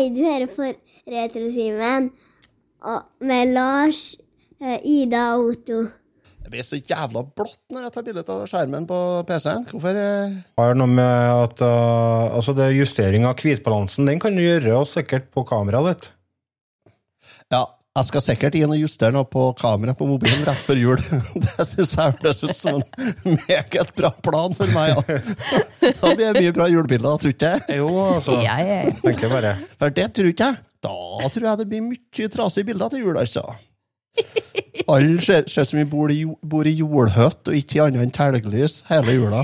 Hei, du hører på Retrotimen med Lars, eh, Ida og Otto. Det blir så jævla blått når jeg tar bilde av skjermen på PC-en. Hvorfor Har Har noe med at uh, altså det Justering av hvitbalansen den kan du gjøre og sikkert på kameraet ditt. Ja, jeg skal sikkert inn og justere noe på kameraet på mobilen rett før jul. Det syns jeg høres ut som en meget bra plan for meg. Ja. Da blir det mye bra julebilder, tror ikke jeg? Jo, altså. Ja, ja, ja. Tenker bare. For det tror ikke jeg. Da tror jeg det blir mye trasige bilder til jul, altså. Alle ser ut som vi bor i, bor i jordhøtt og ikke i annet enn telglys hele jula.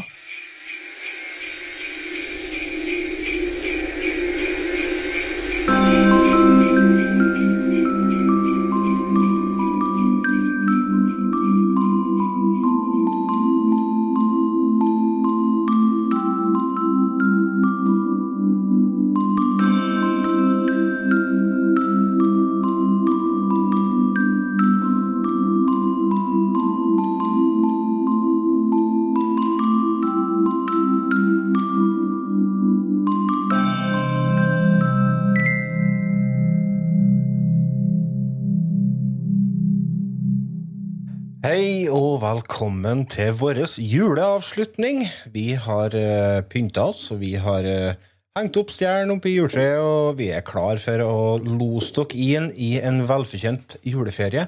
Til vår juleavslutning. Vi har uh, pynta oss, og vi har uh, hengt opp stjernen oppe i juletreet, og vi er klar for å lose dere inn i en velfortjent juleferie.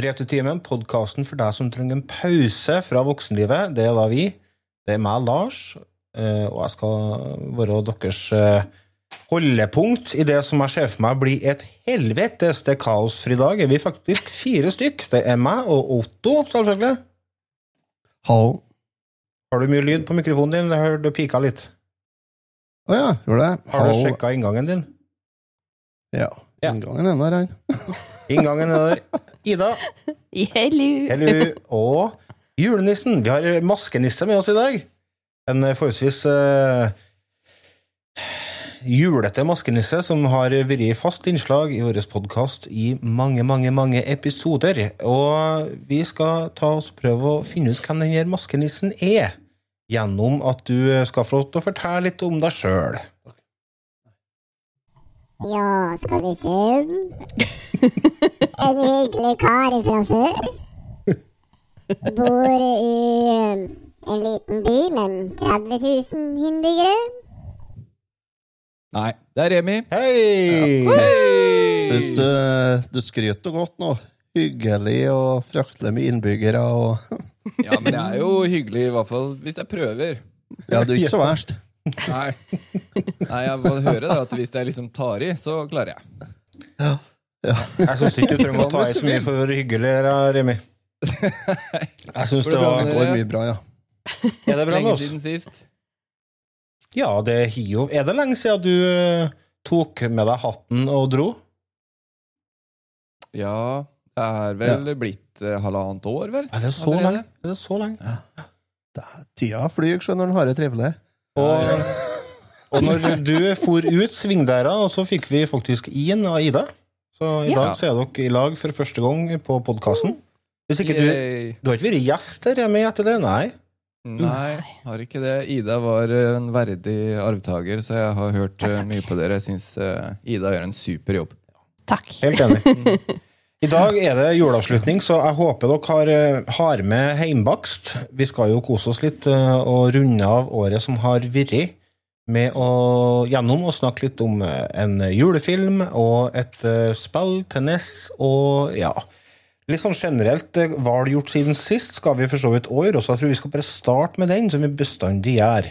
Retutimen, podkasten for deg som trenger en pause fra voksenlivet, det er da vi. Det er meg, Lars, uh, og jeg skal være deres uh, holdepunkt i det som jeg ser for meg blir et helvetes kaosfri dag, er vi faktisk fire stykk. Det er meg og Otto, selvfølgelig. Hallo. Har du mye lyd på mikrofonen din? Jeg hørte du pika litt. Å ja, gjorde det? Har du sjekka inngangen din? Ja. Ja. Inngangen er der, han. Inngangen er der. Ida, Hello. Hello, og julenissen. Vi har maskenisse med oss i dag. En eh, forholdsvis eh, julete maskenisse som har vært fast innslag i vår podkast i mange, mange mange episoder. Og vi skal ta oss prøve å finne ut hvem denne maskenissen er, gjennom at du skal få lov til å fortelle litt om deg sjøl. Ja, skal vi se En hyggelig kar fra sør. Bor i en liten by med 30 000 innbyggere. Nei, det er Remi. Hei! Hei! Syns du du skryter godt nå? Hyggelig og fryktelig med innbyggere og Ja, men det er jo hyggelig, i hvert fall hvis jeg prøver. Ja, det er ikke så verst. Nei, Nei jeg må høre da, at hvis jeg liksom tar i, så klarer jeg. Ja. ja. Jeg syns ikke du trenger å ta i så mye for å være hyggelig, Remi. Jeg syns det det var Det går mye bra, ja. Er det bra med Lenge siden sist. Ja, det er jo Er det lenge siden du eh, tok med deg hatten og dro? Ja, det er vel blitt eh, halvannet år, vel? Er det så Allerede? lenge? Er det så lenge? Det er Tida flyr, skjønner du, når en har det trivelig. Og, og når du for ut svingdæra, og så fikk vi faktisk Ian og Ida. Så i Ja. dag så er dere i lag for første gang på podkasten. Hvis ikke du Du har ikke vært gjest her, hjemme etter det? Nei? Nei, har ikke det. Ida var eh, en verdig arvtaker, så jeg har hørt eh, mye på dere. Jeg syns eh, Ida gjør en super jobb. Takk. Helt enig. I dag er det juleavslutning, så jeg håper dere har, har med heimbakst. Vi skal jo kose oss litt og runde av året som har vært, med å gjennom å snakke litt om en julefilm og et spill til NES og ja. Litt sånn generelt, eh, hva har du gjort siden sist, skal vi for så vidt også gjøre, så jeg tror vi skal bare starte med den, som vi bestandig gjør.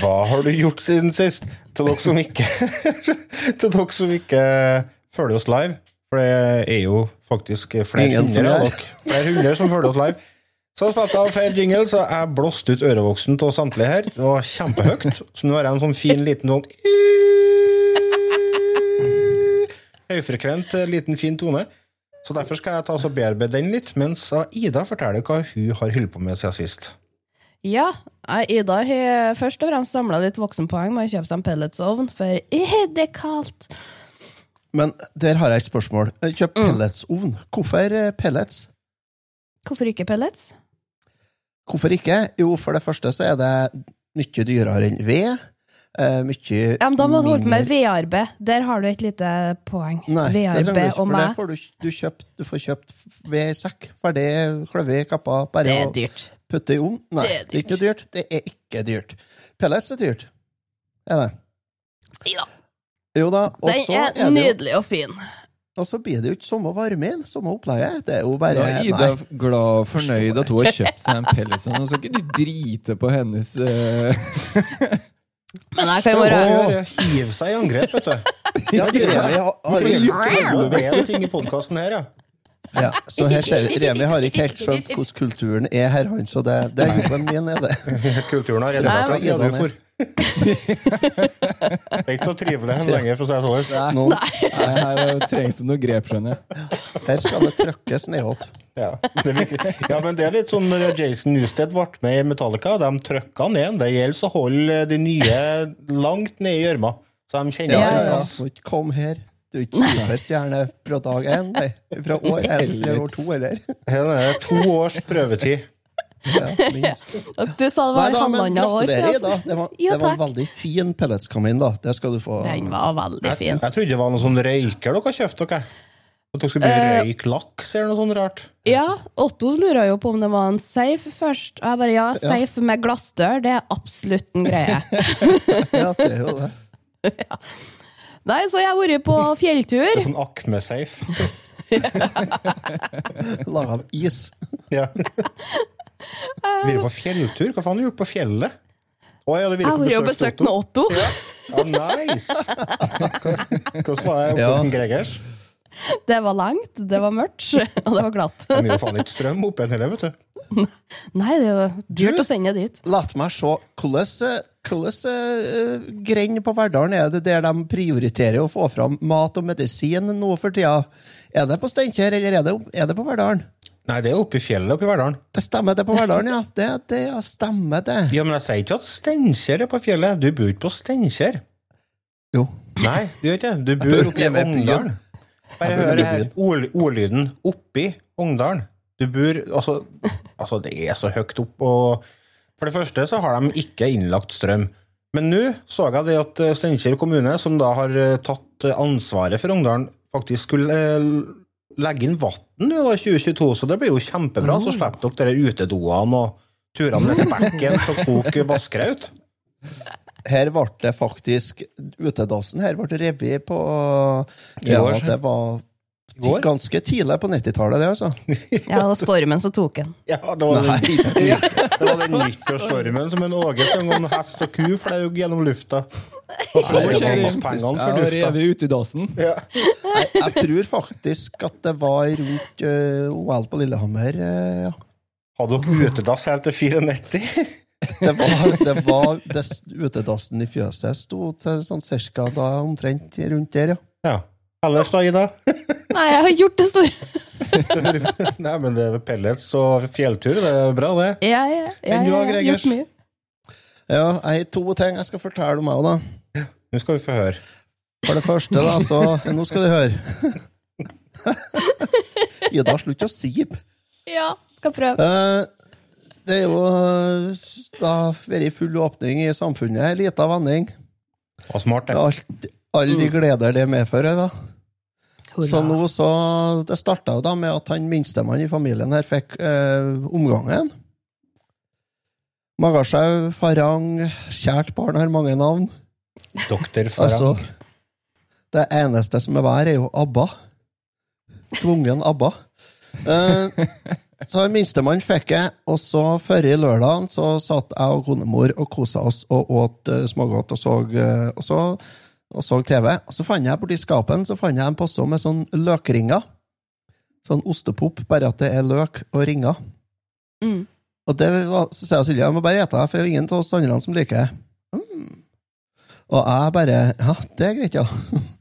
Hva har du gjort siden sist? Til dere som ikke Til dere som ikke følger oss live. For det er jo faktisk flere hundre av dere. Flere hundre som følger oss live. Så spilte jeg av feil jingle, så jeg blåste ut ørevoksen til samtlige her. Det var kjempehøyt. Så nå har jeg en sånn fin liten sånn høyfrekvent, eh, liten, fin tone. Så derfor skal jeg ta og bearbeide den litt, mens Ida forteller hva hun har holdt på med siden sist. Ja, jeg- Ida har først og fremst samla litt voksenpoeng med å kjøpe seg en pelletsovn, for det er kaldt. Men der har jeg et spørsmål. Kjøp pelletsovn. Hvorfor eh, pellets? Hvorfor ikke pellets? Hvorfor ikke? Jo, for det første så er det mye dyrere enn ved. Eh, mye Ja, men Da må du holde på med vedarbeid. Der har du et lite poeng. Nei, Vedarbeid og for det meg. får du, du, kjøpt, du får kjøpt vedsekk. Ferdig kløvet, kappa, bare Det er dyrt. Putte i ovn. Nei, Det det er er, ikke noe dyrt. Det er ikke dyrt. Pellets er dyrt. Er det? Ja. Jo da. Og Den så er er det jo nydelig og fin. Og så blir det jo ikke samme varmen, samme opplegget. Det er jo bare Da er Ida Nei. glad og fornøyd at hun har kjøpt seg en pelletsovn. Nå skal ikke du drite på hennes uh... Men jeg kan bare Hive seg i angrep, vet du. Ja, Remi har, har, Det er en ting i podkasten her, ja. Ja, så her ser vi, Remi har ikke helt skjønt hvordan kulturen er her, han, så det, det er jobben min, er det. Kulturen har redda seg siden du for. Det er ikke så trivelig lenger, for å si det sånn. Nå, Nei, her trengs det noe grep, skjønner jeg. her skal det trøkkes nedåt. Ja, det ja, men det er litt sånn når Jason Newsted ble med i Metallica, de trykka ned. Det gjelder å holde de nye langt ned i gjørma, så de kjenner Ja, ja, ja. komme her. Du er ikke superstjerne fra dag én, nei. Fra år én eller år to, eller? Er to års prøvetid. Ja, minst. Du sa det var halvannet år siden. Ja. Det var, Ja, det var en veldig fin pelletskamin, da. Det skal du få. Den var veldig fin. jeg trodde det var noe sånn røyker dere kjøpte dere. At dere skulle bli uh, røyk laks eller noe sånt rart. Ja, Otto lurer jo på om det var en safe først. Og jeg bare ja, safe med glassdør, det er absolutt en greie. Ja, det er jo det. Nei, så jeg har vært på fjelltur. Det er sånn Akme-safe. Laga av is. Ja. Vi er på fjelltur? Hva faen har du gjort på fjellet? Å, ja, Jeg har og besøkt med Otto. Ja, nice! Hvordan var det oppe Ja. Gregers? Det var langt, det var mørkt, og det var glatt. Det er jo faen ikke strøm oppe igjen heller, vet du. Nei, det er jo dyrt å sende dit. La meg se. Hvordan uh, grend på Verdalen er det der de prioriterer å få fram mat og medisin nå for tida? Er det på Steinkjer, eller er det, er det på Verdalen? Nei, det er oppe i fjellet oppe i Verdalen. Det stemmer, det på Verdalen, ja. Det, det ja, stemmer, det. Ja, men jeg sier ikke at Steinkjer er på fjellet. Du bor ikke på Steinkjer. Jo. Nei, du gjør ikke det. Du bor oppe i. Ongdalen. Bare hør her. Ord, ordlyden oppi Ungdalen. Du bor altså, altså, det er så høyt opp, og For det første så har de ikke innlagt strøm. Men nå så jeg det at eh, Steinkjer kommune, som da har eh, tatt eh, ansvaret for Ungdalen, faktisk skulle legge inn vann i 2022, så det blir jo kjempebra. Så slipper dere de utedoene og turene ned til bekken for å koke vasskraut. Her ble det faktisk Utedassen her ble revet på Ja, det var går? ganske tidlig på 90-tallet, det, altså. Ja, og stormen som tok den. Ja, det var Nei, den, ja, det var den nyttårsstormen som en Åge sang om hest og ku flaug gjennom lufta. Og var det det pengene for lufta. rev ut i dasen. Ja. jeg, jeg tror faktisk at det var rundt uh, OL på Lillehammer. uh, ja. Hadde dere utedass helt til 94? Det var, det var det, Utedassen i fjøset sto til sånn cirka da omtrent rundt der, ja. Ja. Ellers da, Ida? Nei, jeg har gjort det store. Nei, men det er pellets og fjelltur, det er bra, det. Ja, ja, ja, Enn du, jeg har Gregers? gjort mye. Ja, jeg har to ting jeg skal fortelle om meg òg, da. Nå skal vi få høre. For det første, da, så Nå skal du høre. Ida, slutt å sipe. Ja, skal prøve. Eh, det er jo eh, da vært full åpning i samfunnet. Ei lita vending. Og smart, det. Alt, alle de gleder det medfører, da. Så nå så Det starta jo da med at han minstemann i familien her fikk eh, omgangen. Magasjau, Farang, kjært barn har mange navn. Doktor Farang. Altså, det eneste som er vær, er jo ABBA. Tvungen ABBA. Eh, så minstemann fikk jeg, og så forrige lørdag så satt jeg og konemor og kosa oss og åt uh, smågodt og så, uh, og, så, og så TV. Og så fant jeg borti skapen så fant jeg en posse med sånn løkringer. Sånn ostepop, bare at det er løk og ringer. Mm. Og det var, så sier Silje, jeg må bare ete det, for det er ingen av oss andre som liker det. Mm. Og jeg bare Ja, det er greit, ja.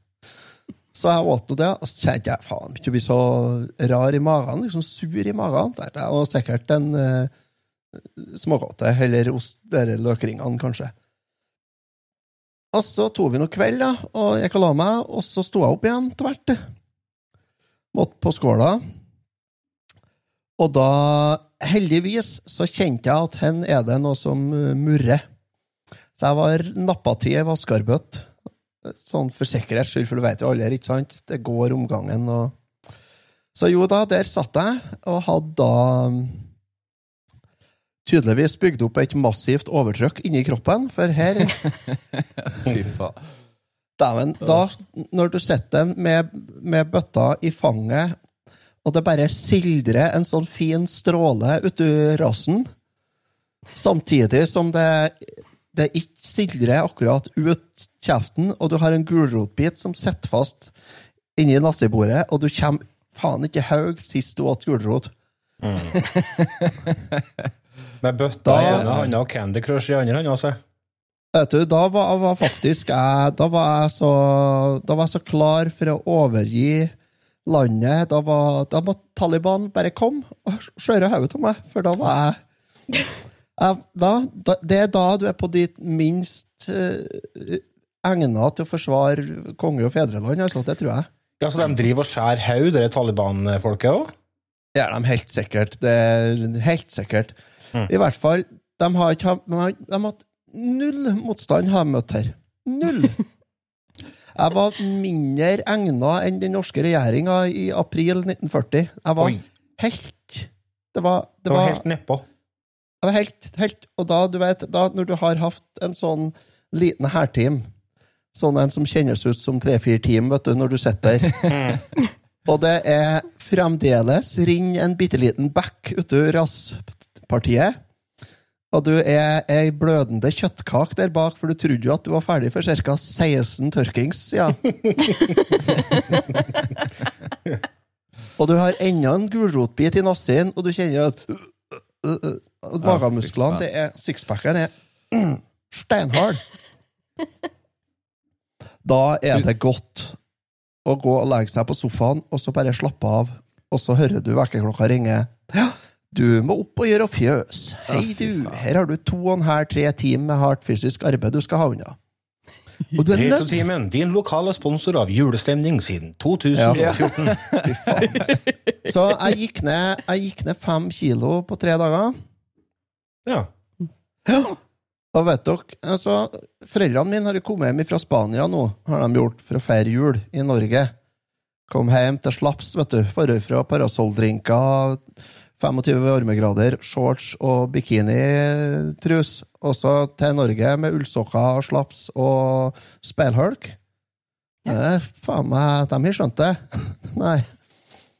Så jeg valgte det, og så kjente jeg faen ikke bli så rar i magen, liksom sur i magen. Det var sikkert en eh, småkåte, eller ost, de løkringene, kanskje. Og så tok vi noe kveld, da, og jeg kan la meg, og så sto jeg opp igjen til hvert. Måtte på skåla. Og da, heldigvis, så kjente jeg at hen er det noe som uh, murrer. Så jeg var nappa til ei vaskarbøtte. Sånn for sikkerhets skyld, for du vet jo aldri, ikke sant? Det går omgangen og Så jo da, der satt jeg, og hadde da tydeligvis bygd opp et massivt overtrykk inni kroppen, for her Fy faen. Dæven, da, når du sitter med, med bøtta i fanget, og det bare sildrer en sånn fin stråle uti rassen, samtidig som det, det ikke sildrer akkurat ut kjeften, og du har en gulrotbit som sitter fast inni nassibordet, og du kommer faen ikke haug sist du åt gulrot. Med bøtta i ene hånda og Candy Crush i andre hånda, Altså. Vet du, da var, var faktisk jeg Da var jeg så Da var jeg så klar for å overgi landet. Da, var, da måtte Taliban bare komme og skjøre hodet av meg, for da var jeg, jeg da, da, Det er da du er på ditt minst uh, egna til å forsvare konge og fedreland, altså. Det tror jeg. Ja, Så de driver og skjærer haug, det Taliban-folket òg? Det er de helt sikkert. Det er helt sikkert. Mm. I hvert fall, de har ikke de har, hatt null motstand, har jeg møtt her. Null! Jeg var mindre egna enn den norske regjeringa i april 1940. Jeg var Oi. helt Det var, det Det var var, helt nedpå. jeg var helt, helt Og da, du vet, da når du har hatt en sånn liten hærteam, sånn en som kjennes ut som tre-fire team, vet du, når du sitter der Og det er fremdeles renner en bitte liten bekk utover rasspartiet. Og du er ei blødende kjøttkake der bak, for du trodde jo at du var ferdig for ca. 16 tørkings ja. og du har enda en gulrotbit i nassen, og du kjenner at uh, uh, uh, Magemusklene, det er Sixpackeren er steinhard. Da er det godt å gå og legge seg på sofaen, og så bare slappe av, og så hører du vekkerklokka ringe. Ja, du må opp og gjøre fjøs. Hei, du, her har du to og en halv, tre timer med hardt fysisk arbeid du skal ha unna. Og du er nødt din lokale sponsor av julestemning siden 2014. Ja. Så jeg gikk, ned, jeg gikk ned fem kilo på tre dager. Ja. Og vet dere, altså, Foreldrene mine har kommet hjem fra Spania nå, har de gjort, for å feire jul i Norge. Kom hjem til slaps, vet du. Forrige fra parasolldrinker, 25 varmegrader, shorts og bikinitrus. Også til Norge med ullsokker, slaps og speilhulk. Ja. Faen meg, de har skjønt det. Nei.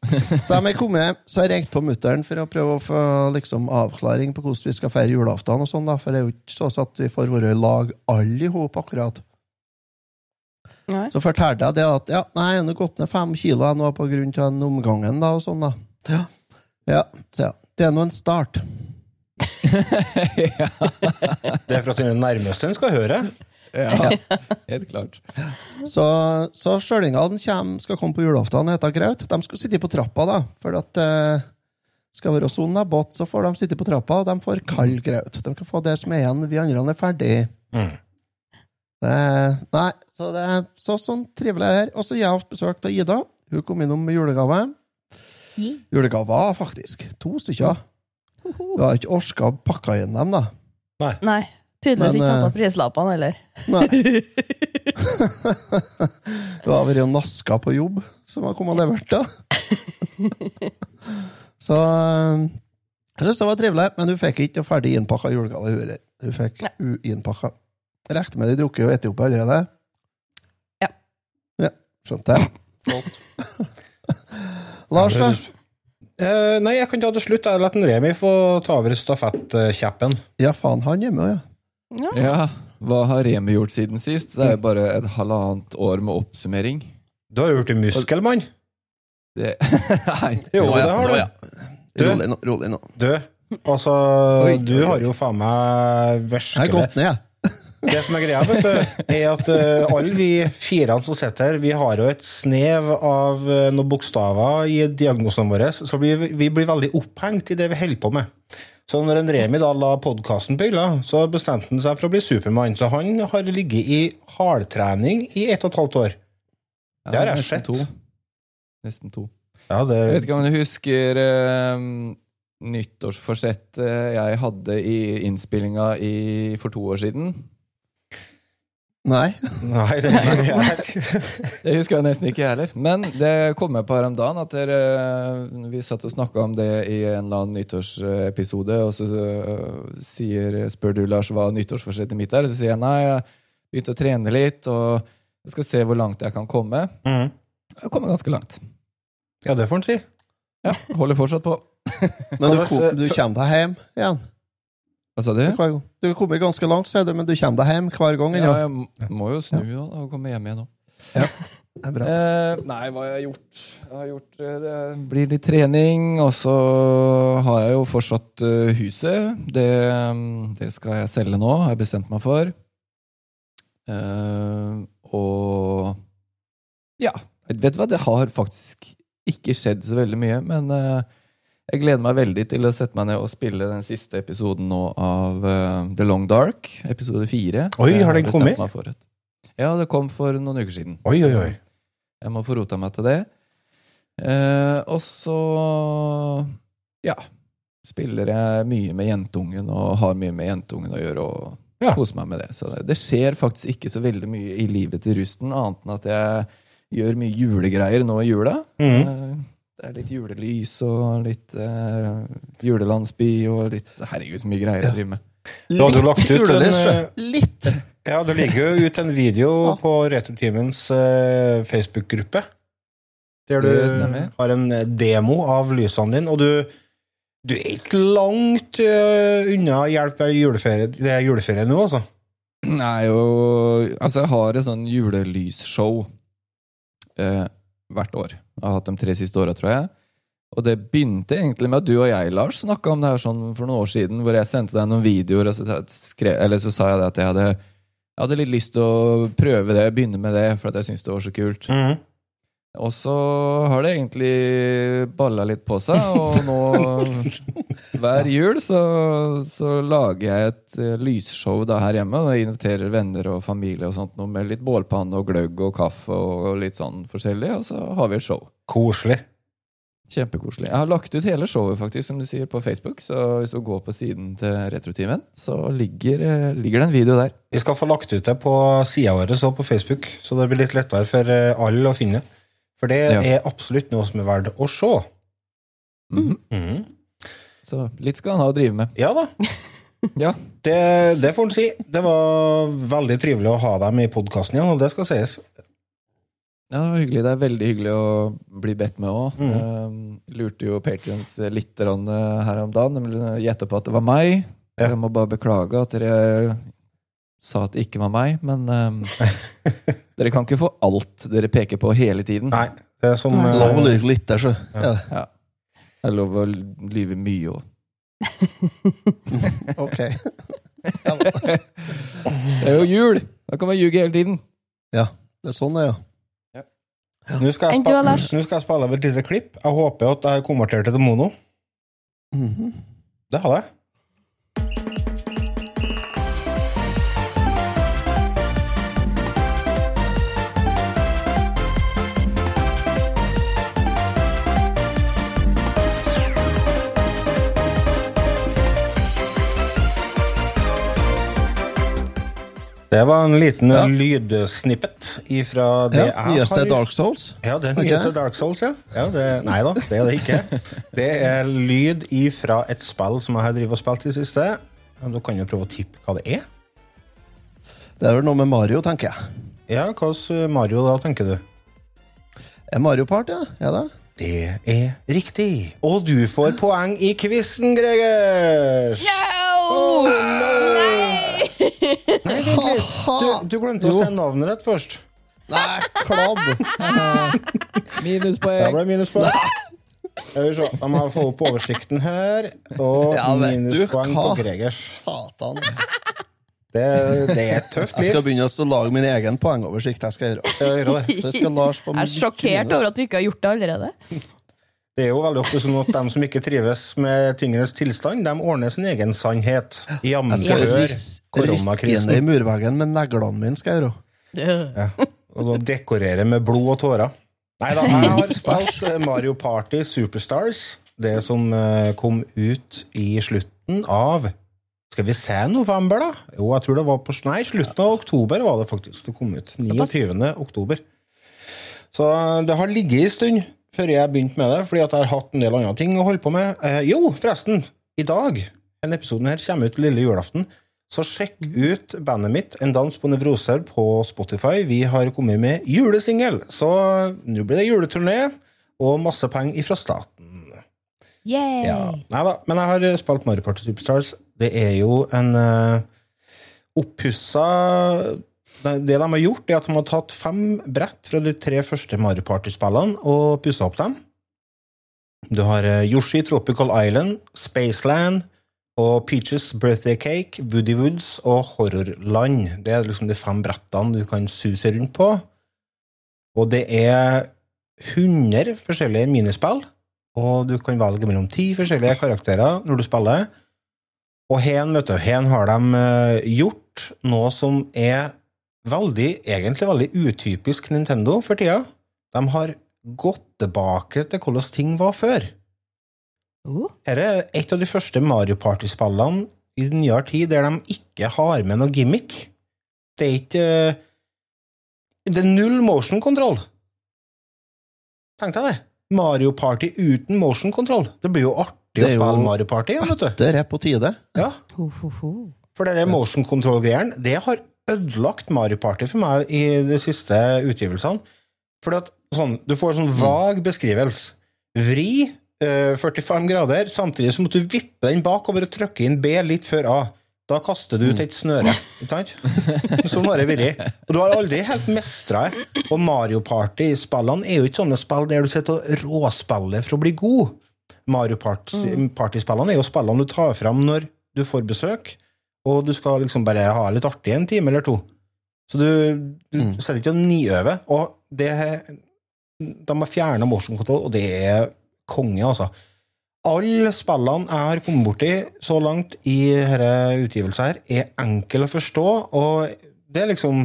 Så de har kommet så jeg ringte på mutter'n for å prøve å få liksom, avklaring på hvordan vi skal feire julaften. og sånn da, For det er jo ikke sånn at vi får være i lag alle i hop, akkurat. Nei. Så fortalte jeg det at ja, nei, jeg har gått ned fem kilo nå på grunn av den omgangen. da, og sånn da. Ja, ja så ja. Det er nå en start. Det er for at den nærmeste en skal høre. Ja, helt klart. Så, så sjølingene skal komme på julaften og spise graut. De skal sitte på trappa, da. For at uh, skal være sånn båt, så får de sitte på trappa, og de får kald graut. De kan få det som er igjen. Vi andre er ferdig. Mm. Det, nei, så det er så sånn trivelig her. Og så har jeg hatt besøk av Ida. Hun kom innom med julegave. Julegaver, faktisk. To stykker. Du har ikke orka å pakke inn dem, da. Nei. Tydeligvis Men, ikke eh, tatt av prislappene heller. Nei. Du har vært og naska på jobb, som har kommet og levert, da. Så eh, jeg syns det var trivelig, men hun fikk ikke noe ferdig innpakka julegave. Hun. Hun fikk uinnpakka. Regner med de drukket og spiser opp allerede? Ja. Ja, Skjønte jeg. Lars, da? Eh, nei, jeg kan ta til slutt. Jeg lar Remi få ta over stafettkjeppen. Ja, faen, han er med, ja. Ja. Ja, hva har Remi gjort siden sist? Det er jo bare et halvannet år med oppsummering. Du har jo blitt muskelmann. Det, nei. Jo, det har du. Du- Rolig nå. Rolig nå. Du, altså Oi, Du har jo faen meg Jeg har gått ned, jeg. Det som er greia, vet du, er at eh, alle vi fire som sitter her, vi har jo et snev av eh, noen bokstaver i diagnosene våre, så vi, vi blir veldig opphengt i det vi holder på med. Så når en Remi da la podkasten på hylla, så bestemte han seg for å bli Supermann. Så han har ligget i hardtrening i ett og et halvt år. Det har jeg nesten sett. To. Nesten to. Ja, det, Jeg vet ikke om du husker uh, nyttårsforsettet jeg hadde i innspillinga for to år siden? Nei. Nei, det er jeg. Det husker jeg nesten ikke jeg heller. Men det kom jeg på her om dagen at dere, vi satt og snakka om det i en eller annen nyttårsepisode, og så øh, sier, spør du Lars hva nyttårsforsettet mitt er, og så sier jeg nei, jeg begynte å trene litt, og jeg skal se hvor langt jeg kan komme. Mm. Jeg har kommet ganske langt. Ja, det får han si. Ja, Holder fortsatt på. Men du, du kommer deg hjem igjen Hva sa du? Du har kommet ganske langt, sier du, men du kommer deg hjem hver gang. Ja, Ja, jeg må- jo snu da, og komme hjem igjen òg. Er. Eh, nei, hva har jeg gjort? Jeg har gjort eh, det blir litt trening, og så har jeg jo fortsatt eh, huset. Det, mm, det skal jeg selge nå, har jeg bestemt meg for. Eh, og ja, vet du hva, det har faktisk ikke skjedd så veldig mye, men eh, jeg gleder meg veldig til å sette meg ned og spille den siste episoden nå av uh, The Long Dark, episode fire. Oi, har den kommet? Ja, det kom for noen uker siden. Oi, oi, oi. Jeg må få rota meg til det. Uh, og så ja, spiller jeg mye med jentungen og har mye med jentungen å gjøre. og Ja. koser meg med det. Så det, det skjer faktisk ikke så veldig mye i livet til rusten, annet enn at jeg gjør mye julegreier nå i jula. Mhm. Eh, det er litt julelys og litt uh, julelandsby og litt Herregud, så mye greier jeg driver med. Da hadde du lagt ut julelys, eh, Litt! Ja, det ligger jo ut en video Ja. på Returtimens uh, Facebook-gruppe. Der du har en eh, demo av lysene dine, og du, du er ikke langt uh, unna hjelp ved juleferie, det er juleferie nå, altså. Nei, jo Altså, jeg har et sånn julelysshow eh, hvert år. Jeg har hatt dem tre siste åra, tror jeg. Og det begynte egentlig med at du og jeg, Lars, snakka om det her sånn for noen år siden, hvor jeg sendte deg noen videoer, og så, skrev, eller så sa jeg at jeg hadde, jeg hadde litt lyst til å prøve det, begynne med det, for at jeg syntes det var så kult. Mhm. Og så har det egentlig balla litt på seg, og nå hver jul så, så lager jeg et eh, lysshow da her hjemme. Og jeg inviterer venner og familie og sånt, med litt bålpanne og gløgg og kaffe og litt sånn forskjellig, og så har vi et show. Koselig. Kjempekoselig. Jeg har lagt ut hele showet faktisk, som du sier, på Facebook, så hvis du går på siden til Retrotimen, så ligger, eh, ligger det en video der. Vi skal få lagt ut det på sida vår og på Facebook, så det blir litt lettere for eh, alle å finne. For det Ja. er absolutt noe som er verdt å se. Mm. Mhm. Så litt skal han ha å drive med. Ja da. Ja. Det, det får han si. Det var veldig trivelig å ha deg med i podkasten igjen, og det skal sies. Ja, det var hyggelig. Det er veldig hyggelig å bli bedt med òg. Mm. lurte jo patrions litt eh, her om dagen. De gjetta på at det var meg. Ja. Jeg må bare beklage at dere sa at det ikke var meg, men eh, dere kan ikke få alt dere peker på hele tiden. Nei, det er som Nei. eh, Lov å lyve litt der, så. Ja. Ja. Det er lov å lyve mye òg. Ok. Det er jo jul! Da kan man ljuge hele tiden. Ja, det er sånn det er, ja. Nå skal, jeg Lars? nå skal jeg spille av et lite klipp. Jeg håper at jeg har konvertert det til mono. Mhm. Det har jeg. Det var en liten Ja. lydsnippet ifra det ja jeg Nyeste har Dark Souls. Ja, det er nyeste nyeste Dark Souls, ja. ja det, nei da, det er det ikke. Det er lyd ifra et spill som jeg har drevet og spilt i det siste. Ja, Du kan jo prøve å tippe hva det er. Det er vel noe med Mario, tenker jeg. Ja, hva slags Mario da, tenker du? Er Mario Part, ja? Er det? Det er riktig. Og du får poeng i quizen, Gregers! Yeah! vent Du, du glemte å sende navnet ditt først. Nei, klabb! minuspoeng. Det ble minuspoeng. Jeg vi se, Da må jeg få opp oversikten her. Og Ja, minuspoeng på? Gregers. Satan. Det, det er tøft Jeg skal begynne å lage min egen poengoversikt. Jeg skal gjøre. Jeg det. Jeg er sjokkert over at vi ikke har gjort det allerede. Det er jo veldig ofte sånn at de som ikke trives med tingenes tilstand, de ordner sin egen sannhet. Jamfør koronakrisen. i murveggen med neglene mine, skal jeg gjøre. Ja. Og da dekorere med blod og tårer. Nei da, jeg har spilt eh, Mario Party Superstars. Det som eh, kom ut i slutten av Skal vi se november, da? Jo, jeg tror det var på Nei, slutten av oktober var det faktisk det kom ut. 29. oktober. Så eh, det har ligget en stund før jeg begynte med det, fordi at jeg har hatt en del andre ting å holde på med. Eh, jo, forresten, i dag, denne episoden her kommer ut lille julaften, så sjekk ut bandet mitt, En dans på nevroser, på Spotify. Vi har kommet med julesingel, så nå blir det juleturné og masse penger ifra staten. Yay! Ja. Nei da, men jeg har spilt Mario Party Superstars. Det er jo en uh, oppussa Det de har gjort, er at de har tatt fem brett fra de tre første Mario Party-spillene og pussa opp dem. Du har eh, Yoshi Tropical Island, Spaceland og Peaches Birthday Cake, Woody Woods og Horrorland. Det er liksom de fem brettene du kan suse rundt på. Og det er 100 forskjellige minispill, og du kan velge mellom ti forskjellige karakterer når du spiller. Og her, du, her har de eh, gjort noe som er veldig, egentlig veldig utypisk Nintendo for tida. De har gått tilbake til hvordan ting var før. Oh. Her er et av de første Mario Party-spillene i nyere tid der de ikke har med noe gimmick. Det er ikke eh, Det er null motion control. Tenk deg det. Mario Party uten motion control. Det blir jo artig å spille Mario Party igjen, vet du. Det er på tide. Ja, Ho, ho, ho. for det der motion control-greien, det har ødelagt Mario Party for meg i de siste utgivelsene. Fordi at sånn, du får sånn vag beskrivelse. Vri eh, 45 grader, samtidig så måtte du vippe den bakover og trykke inn B litt før A. Da kaster du ut et snøre. Ikke sant? Sånn har det vært. Og du har aldri helt mestra det. Og Mario Party-spillene er jo ikke sånne spill der du sitter og råspiller for å bli god. Mario Party-spillene er jo spillene du tar fram når du får besøk, og du skal liksom bare ha litt artig en time eller to. Så du, du Mm. setter ikke og niøver. Og det De har fjerna motion control, og det er konge, altså. Alle spillene jeg har kommet borti så langt i denne utgivelsen, her, er enkle å forstå, og det er liksom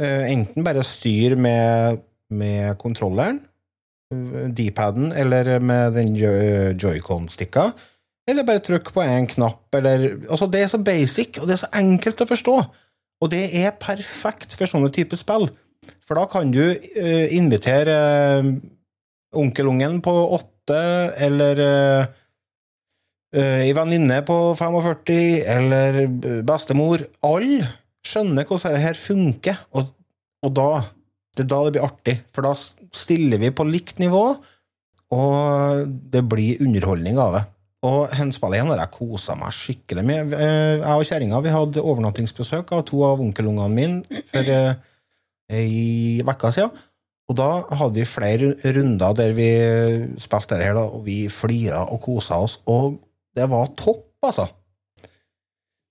eh, enten bare styr med, med kontrolleren, eh, D-paden, eller med den jo- joycon-stikka, eller bare trykk på en knapp, eller Altså, det er så basic, og det er så enkelt å forstå. Og det er perfekt for sånne typer spill. For da kan du uh, invitere uh, onkelungen på åtte, eller uh, ei venninne på 45, eller bestemor. Alle skjønner hvordan dette her funker, og, og da det er da det blir artig, for da stiller vi på likt nivå, og det blir underholdning av det. Og henspillet har jeg kosa meg skikkelig med. Eh, Jeg og kjerringa hadde overnattingsbesøk av to av onkelungene mine for eh, ei uke siden. Og da hadde vi flere runder der vi spilte det her, og vi flira og kosa oss. Og det var topp, altså.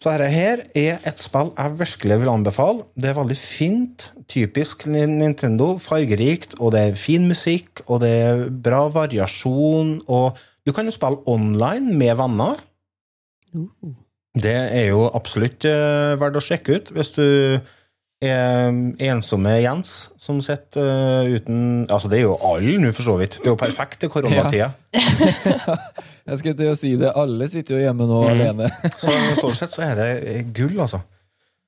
Så dette her er et spill jeg virkelig vil anbefale. Det er veldig fint. Typisk Nintendo. Fargerikt, og det er fin musikk, og det er bra variasjon. Og du kan jo spille online med venner. Uh. Det er jo absolutt uh, verdt å sjekke ut hvis du er ensomme Jens som sitter uh, uten Altså, det er jo alle nå, for så vidt. Det er jo perfekt til koronatida. Jeg skulle til å si det. Alle sitter jo hjemme nå alene. Så sånn sett så er det gull, altså.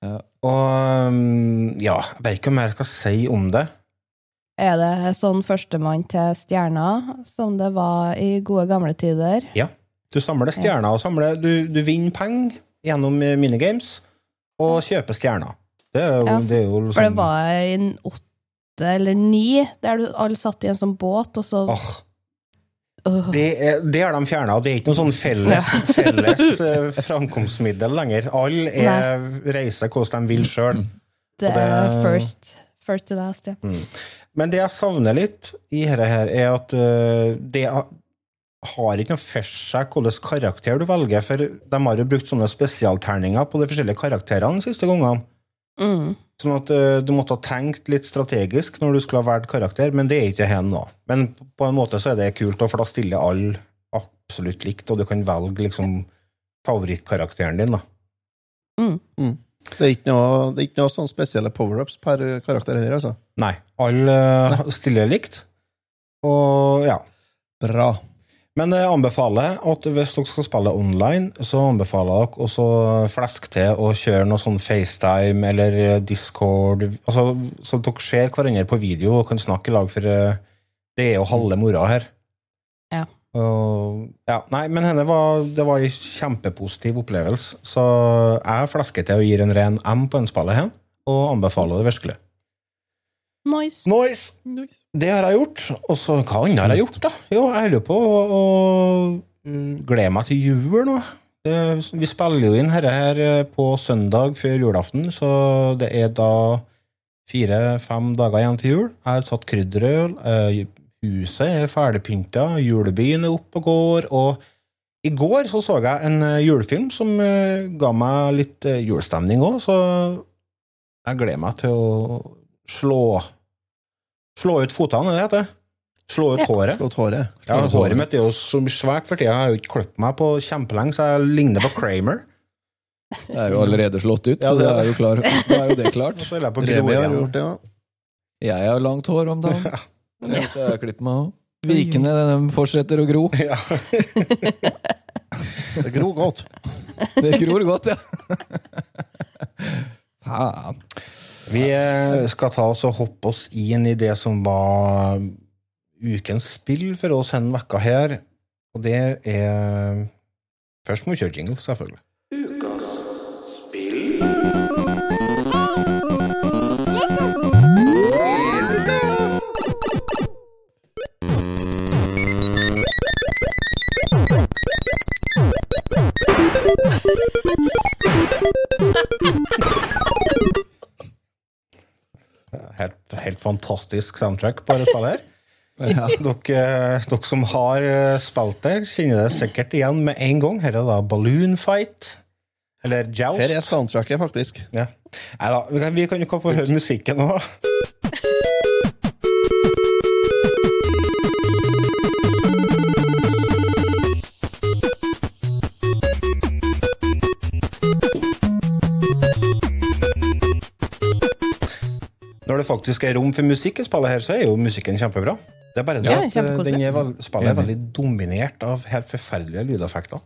Ja. Og um, ja, jeg vet ikke om mer jeg skal si om det. Er det sånn førstemann til stjerna, som det var i gode gamle tider? Ja. Du samler stjerner og samler Du, du vinner penger gjennom eh, minigames og kjøper stjerner. Det er jo, Ja, det er jo For det liksom var en åtte eller ni, der du alle satt i en sånn båt, og så oh. Det, er, det har de fjerna. Det er ikke noe sånn felles, felles eh, framkomstmiddel lenger. Alle er, reiser hvordan de vil sjøl. Det det- er first, first to last, ja. Men det jeg savner litt i dette her, er at eh, det har ikke noe for seg hvilken karakter du velger, for de har jo brukt sånne spesialterninger på de forskjellige karakterene de siste gangene. Mm. Sånn at eh, du måtte ha tenkt litt strategisk når du skulle ha valgt karakter, men det er ikke hen nå. Men på en måte så er det kult, for da stiller alle absolutt likt, og du kan velge liksom favorittkarakteren din, da. Det er ikke noe, det er ikke noe sånn spesielle power-ups per karakter heller, altså. Nei. Alle eh, stiller likt. Og ja. Bra. Men jeg anbefaler at hvis dere skal spille online, så anbefaler jeg dere også flesk til å kjøre noe sånn FaceTime eller Discord, altså, så dere ser hverandre på video og kan snakke i lag, for eh, det er jo halve moroa her. Ja. Ja, nei, men henne var, det var en kjempepositiv opplevelse, så jeg flesker til og gir en ren M på en spillet her, og anbefaler det virkelig. Nice. Nice! Det har jeg gjort. Og så hva annet har jeg gjort, da? Jo, jeg holder på å, å uh, glede meg til jul nå. Det, vi spiller jo inn dette her eh, på søndag før julaften, så det er da fire-fem dager igjen til jul. Jeg har satt krydderøl, eh, huset er ferdigpynta, julebyen er oppe og går, og i går så så jeg en eh, julefilm som eh, ga meg litt eh, julestemning òg, så jeg gleder meg til å slå Slå ut fotene, er det det heter? Slå ut Ja. håret. ut håret. Ja, håret mitt er jo så svært for tida. Jeg har jo ikke klippet meg på kjempelenge, så jeg ligner på Kramer. Jeg er jo allerede slått ut, så det det er er jo, klar, da er jo det Og klart. så er jeg på Remi har gjort det, ja. Jeg har langt hår om dagen. Så jeg har klippet meg òg. Vikene de fortsetter å gro. Ja. Det gror godt. Det gror godt, ja. Faen. Vi eh, skal ta oss og hoppe oss inn i det som var ukens spill for oss denne vekka her. Og det er Først må vi kjøre jingle, selvfølgelig. Helt, helt fantastisk soundtrack på dette spillet her. Ja. Dere, dere som har eh, spilt det, kjenner det sikkert igjen med en gang. Her er da Balloon Fight. Eller Joust. Her er soundtracket, faktisk. Ja. Neida, vi kan, vi kan jo få høre musikken nå. Når det faktisk er rom for musikk i spillet her, så er jo musikken kjempebra. Det er bare det Ja, at eh, den er spillet er veldig dominert av helt forferdelige lydeffekter.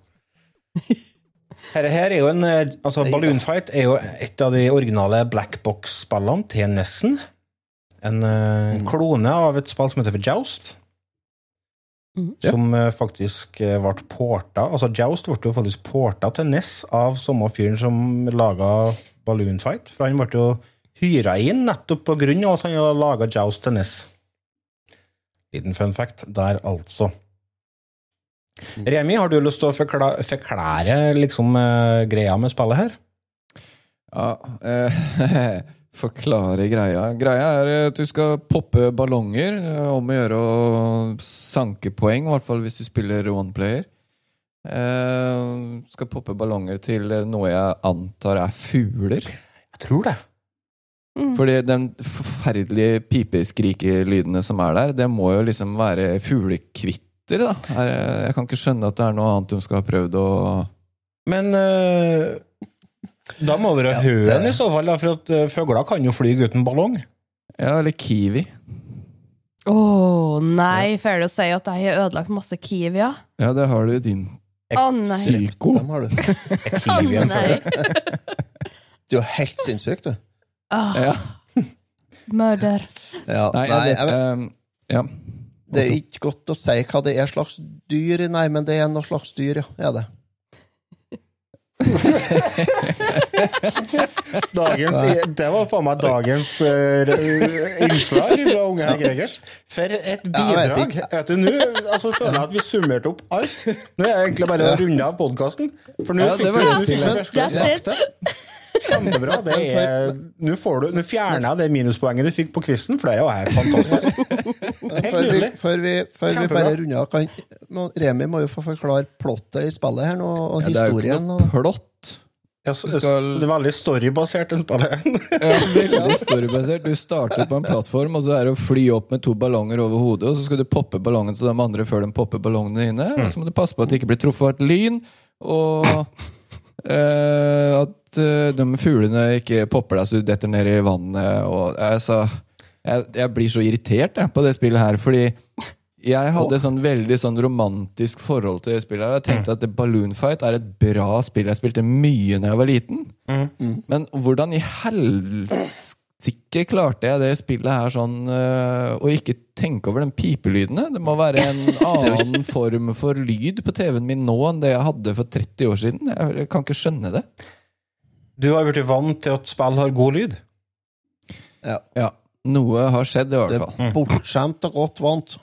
Her, her er jo en, eh, altså Balloon Fight er jo et av de originale Blackbox-spillene til Nessen. En eh, klone av et spill som heter for Joust. Mhm. Som eh, faktisk ble porta Altså Joust ble jo faktisk porta til Ness av samme fyren som laga Balloon Fight. For han ble jo hyra inn nettopp på grunn av at han hadde laga Joust Tennis. Liten fun fact der, altså. Remi, har du lyst til å forklare, forklare liksom, uh, greia med spillet her? Ja, uh, forklare greia. Greia er at du skal poppe ballonger. eh, Om å gjøre å sanke poeng, i hvert fall hvis du spiller one player. Uh, skal poppe ballonger til noe jeg antar er fugler. Jeg tror det. Mm. Fordi den forferdelige pipeskrikelydene som er der, det må jo liksom være fuglekvitter, da. Jeg jeg kan ikke skjønne at det er noe annet de skal ha prøvd å Men eh, da må det være Ja, det- høen i så fall, da, for at eh, fugler kan jo fly uten ballong. Ja, eller kiwi. Å nei, får du si at jeg har ødelagt masse kiwier? Ja, det har du i din Å nei. psyko. Dem har du. Er Å kiwi en. Du er helt sinnssyk, du. Åh, Ja. mørder. Ja, Nei, nei, jeg jeg vet, ehm, ja. det er ikke godt å si hva det er slags dyr, nei, men det er noe slags dyr, ja. Er det. Dagens, det var faen meg dagens uh, innslag fra Unge Herr Gregers. For et jeg bidrag! Ja, Vet du, nå altså, føler jeg at vi summerte opp alt. Nå er det egentlig bare å runde av podkasten. For nå Ja, fikk du, det That's it. det. Kjempebra. Det er, nå, får du, nå fjerner jeg det minuspoenget du fikk på quizen, for det er jo helt fantastisk. Helt Før vi, nydelig. før vi, før vi bare runder av, Remi må jo få forklare plottet i spillet her nå, og Ja, det er jo ikke historien. noe plott. Ja, så, skal- Det er veldig storybasert, det spillet. Ja, veldig storybasert. Du starter på en plattform, og så er det å fly opp med to ballonger over hodet, og så skal du poppe ballongen til de andre før de popper ballongene dine. Og så må du passe på at det ikke blir truffet av et lyn, og eh, at uh, de fuglene ikke popper deg så du detter ned i vannet. Og, altså, jeg, jeg blir så irritert jeg, på det spillet her, fordi jeg hadde sånn veldig sånn romantisk forhold til det spillet. Jeg tenkte at Balloon Fight er et bra spill. Jeg spilte mye da jeg var liten. Men hvordan i helsike klarte jeg det spillet her sånn øh, å ikke tenke over den pipelydene? Det må være en annen form for lyd på TV-en min nå enn det jeg hadde for 30 år siden. Jeg, jeg kan ikke skjønne det. Du har blitt vant til at spill har god lyd. Ja, Noe har skjedd, i hvert fall. er bortskjemt og godt vant.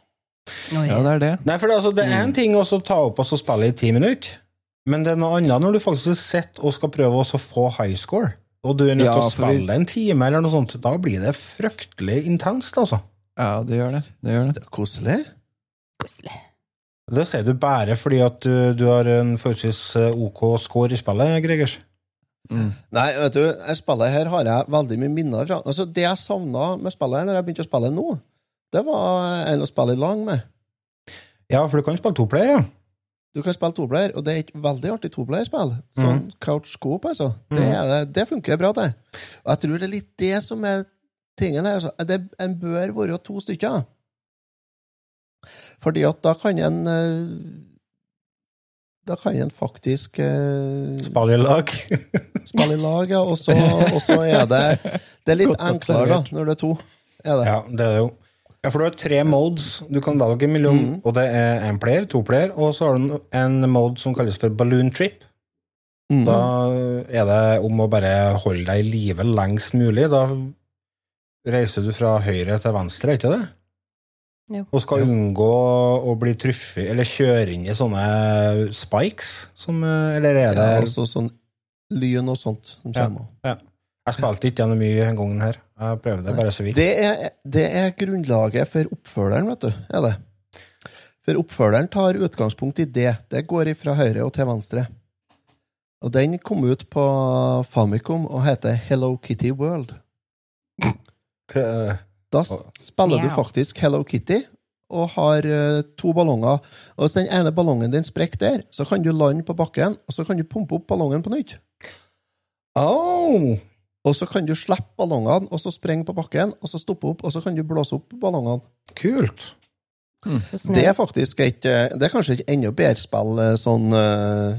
Oi. Ja, det er det. Nei, for det, altså, det er en ting å ta opp og så spille i ti minutter, men det er noe annet når du faktisk sitter og skal prøve å få high score, og du er nødt Ja, til å spille vi- en time eller noe sånt. Da blir det fryktelig intenst, altså. Ja, det gjør det. det, gjør det. Det koselig. Koselig. Det sier du bare fordi at du, du har en forholdsvis eh, OK score i spillet, Gregers. Mm. Nei, vet du, det spillet her har jeg veldig mye minner fra. Altså, Det jeg savna med spillet her når jeg begynte å spille nå, det var en å spille i lag med. Ja, for du kan spille to player, ja. Du kan spille toplayer, og det er et veldig artig toplayerspill. Sånn couch coop, altså. Er, det, det funker bra, det. Og jeg tror det er litt det som er tingen her. Altså. Det, en bør være to stykker. Fordi at da kan en eh, Da kan en faktisk eh, Spille i lag. spille i lag, ja. Og så, er det Det er litt enklere da, når det er to. Er det. Ja, det er det jo. Ja, for du har tre modes du kan velge mellom, og det er én player, to player, og så har du en mode som kalles for balloon trip. Mm. Da er det om å bare holde deg i live lengst mulig. Da reiser du fra høyre til venstre, ikke det? Jo. Og skal unngå å bli truffet eller kjøre inn i sånne spikes, som Eller er det ja, altså sånn lyn og sånt som Ja. ja. Jeg spilte ikke gjennom mye den gangen her. Jeg prøvde bare så vidt. Det er, det er grunnlaget for oppfølgeren, vet du. Er det. For oppfølgeren tar utgangspunkt i det. Det går fra høyre og til venstre. Og den kom ut på Famicom og heter Hello Kitty World. Eh, Da spiller du faktisk Hello Kitty og har eh, to ballonger. Og hvis den ene ballongen din sprekker der, så kan du lande på bakken, og så kan du pumpe opp ballongen på nytt. Oh, Og så kan du slippe ballongene, og så sprenge på bakken, og så stoppe opp, og så kan du blåse opp ballongene. kult. Mm. Det er faktisk et eh, Det er kanskje et enda bedre spill, eh, sånn uh,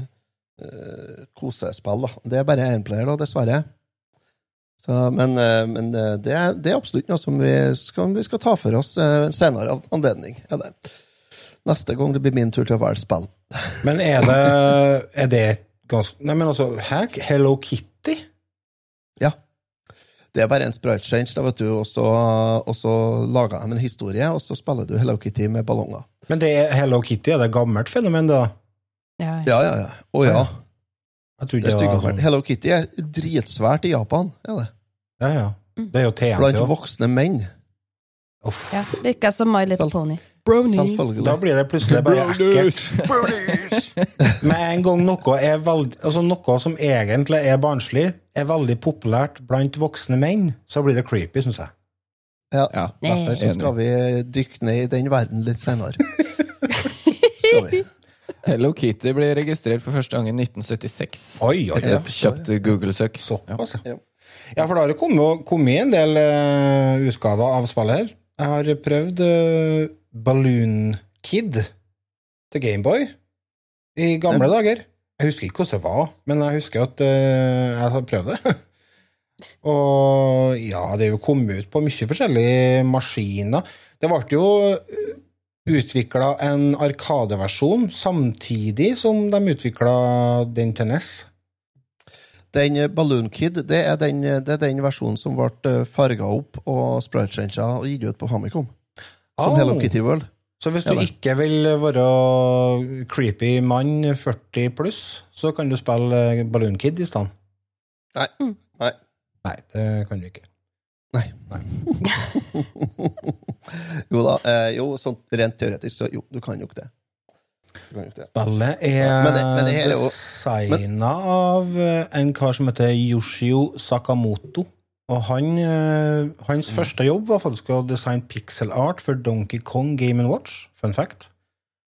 kosespill, da. Det er bare én da, dessverre. Så, men men det, er, det er absolutt noe som vi skal, vi skal ta for oss senere an- anledning. Er det. Neste gang det blir min tur til å velge spill. Men er det, er det et ganske Nei, men altså, hack, Hello Kitty? Det er bare en sprite change, da, vet du, og så, og så lager de en historie, og så spiller du Hello Kitty med ballonger. Men det er Hello Kitty, er det et gammelt fenomen, da? Ja, ja. Ja, ja, ja. Å ja. Det er det sånn. Hello Kitty er dritsvært i Japan, er det. Ja, ja. Det er jo TNT Blant voksne menn. Ja. det er ikke som My Little Pony. Selvfølgelig. Da blir det plutselig bare ekkelt. Med en gang noe er veld, altså noe som egentlig er barnslig, er veldig populært blant voksne menn, så blir det creepy, syns jeg. Ja, Ja, derfor så skal vi dykke ned i den verden litt senere. Skal vi. Hello Kitty ble registrert for første gang i 1976. Oi, oi. et kjapt Google-søk. Ja. ja. for da har det kommet, kommet en del uh, utgaver av spillet her. Jeg har prøvd uh, Balloon Kid til Gameboy i gamle dager. Jeg husker ikke hvordan det var, men jeg husker at eh, jeg har prøvd det. Og ja, det er jo kommet ut på mye forskjellige maskiner. Det ble jo utvikla en Arkadeversjon samtidig som de utvikla den til NES. Den eh, Balloon Kid det er den, det er den versjonen som ble farga opp og sprite-changa og gitt ut på Famicom. Som oh. Hello Kitty World. Så hvis du ikke vil være creepy mann 40 pluss, så kan du spille Balloon Kid i stedet. Nei. Nei. Nei, det kan du ikke. Nei. jo da. Eh, jo, sånn rent teoretisk, så jo, du kan jo ikke det. Spillet er, designa av eh, en kar som heter Yoshio Sakamoto. Og han, eh, hans Mm. første jobb var faktisk å designe pixel art for Donkey Kong Game Watch. Fun fact.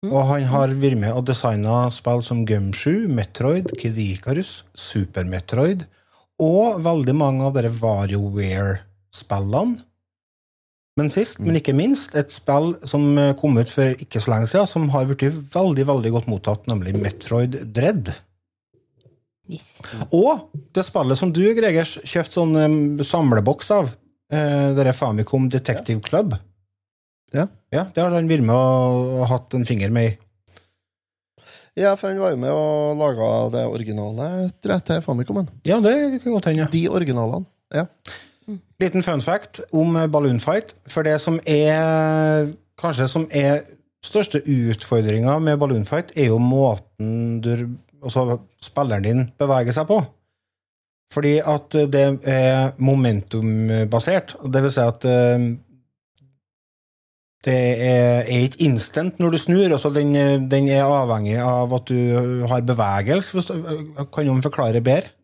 Mm. Og han har vært med og designa spill som Gumshoe, Metroid, Kid Icarus, Super Metroid og veldig mange av dere WarioWare-spillene. Men sist, men ikke minst, et spill som eh, kom ut for ikke så lenge siden, som har blitt veldig veldig godt mottatt, nemlig Metroid Dread. Yes. Og det spillet som du, Gregers, kjøpte sånn um, samleboks av, uh, det er Famicom Detective Club. Ja. ja. Det har han vært med og, og hatt en finger med i. Ja, for han var jo med og laga det originale tror jeg, til Famicomen. Ja, det kan godt hende. ja. De originalene. Ja. Liten fun fact om eh, Balloon Fight. For det som er kanskje som er største utfordringa med Balloon Fight, er jo måten du, altså spilleren din beveger seg på. Fordi at det er momentumbasert. Det vil si at eh, det er, er ikke instant når du snur. altså den, den er avhengig av at du har bevegelse. Kan noen forklare bedre?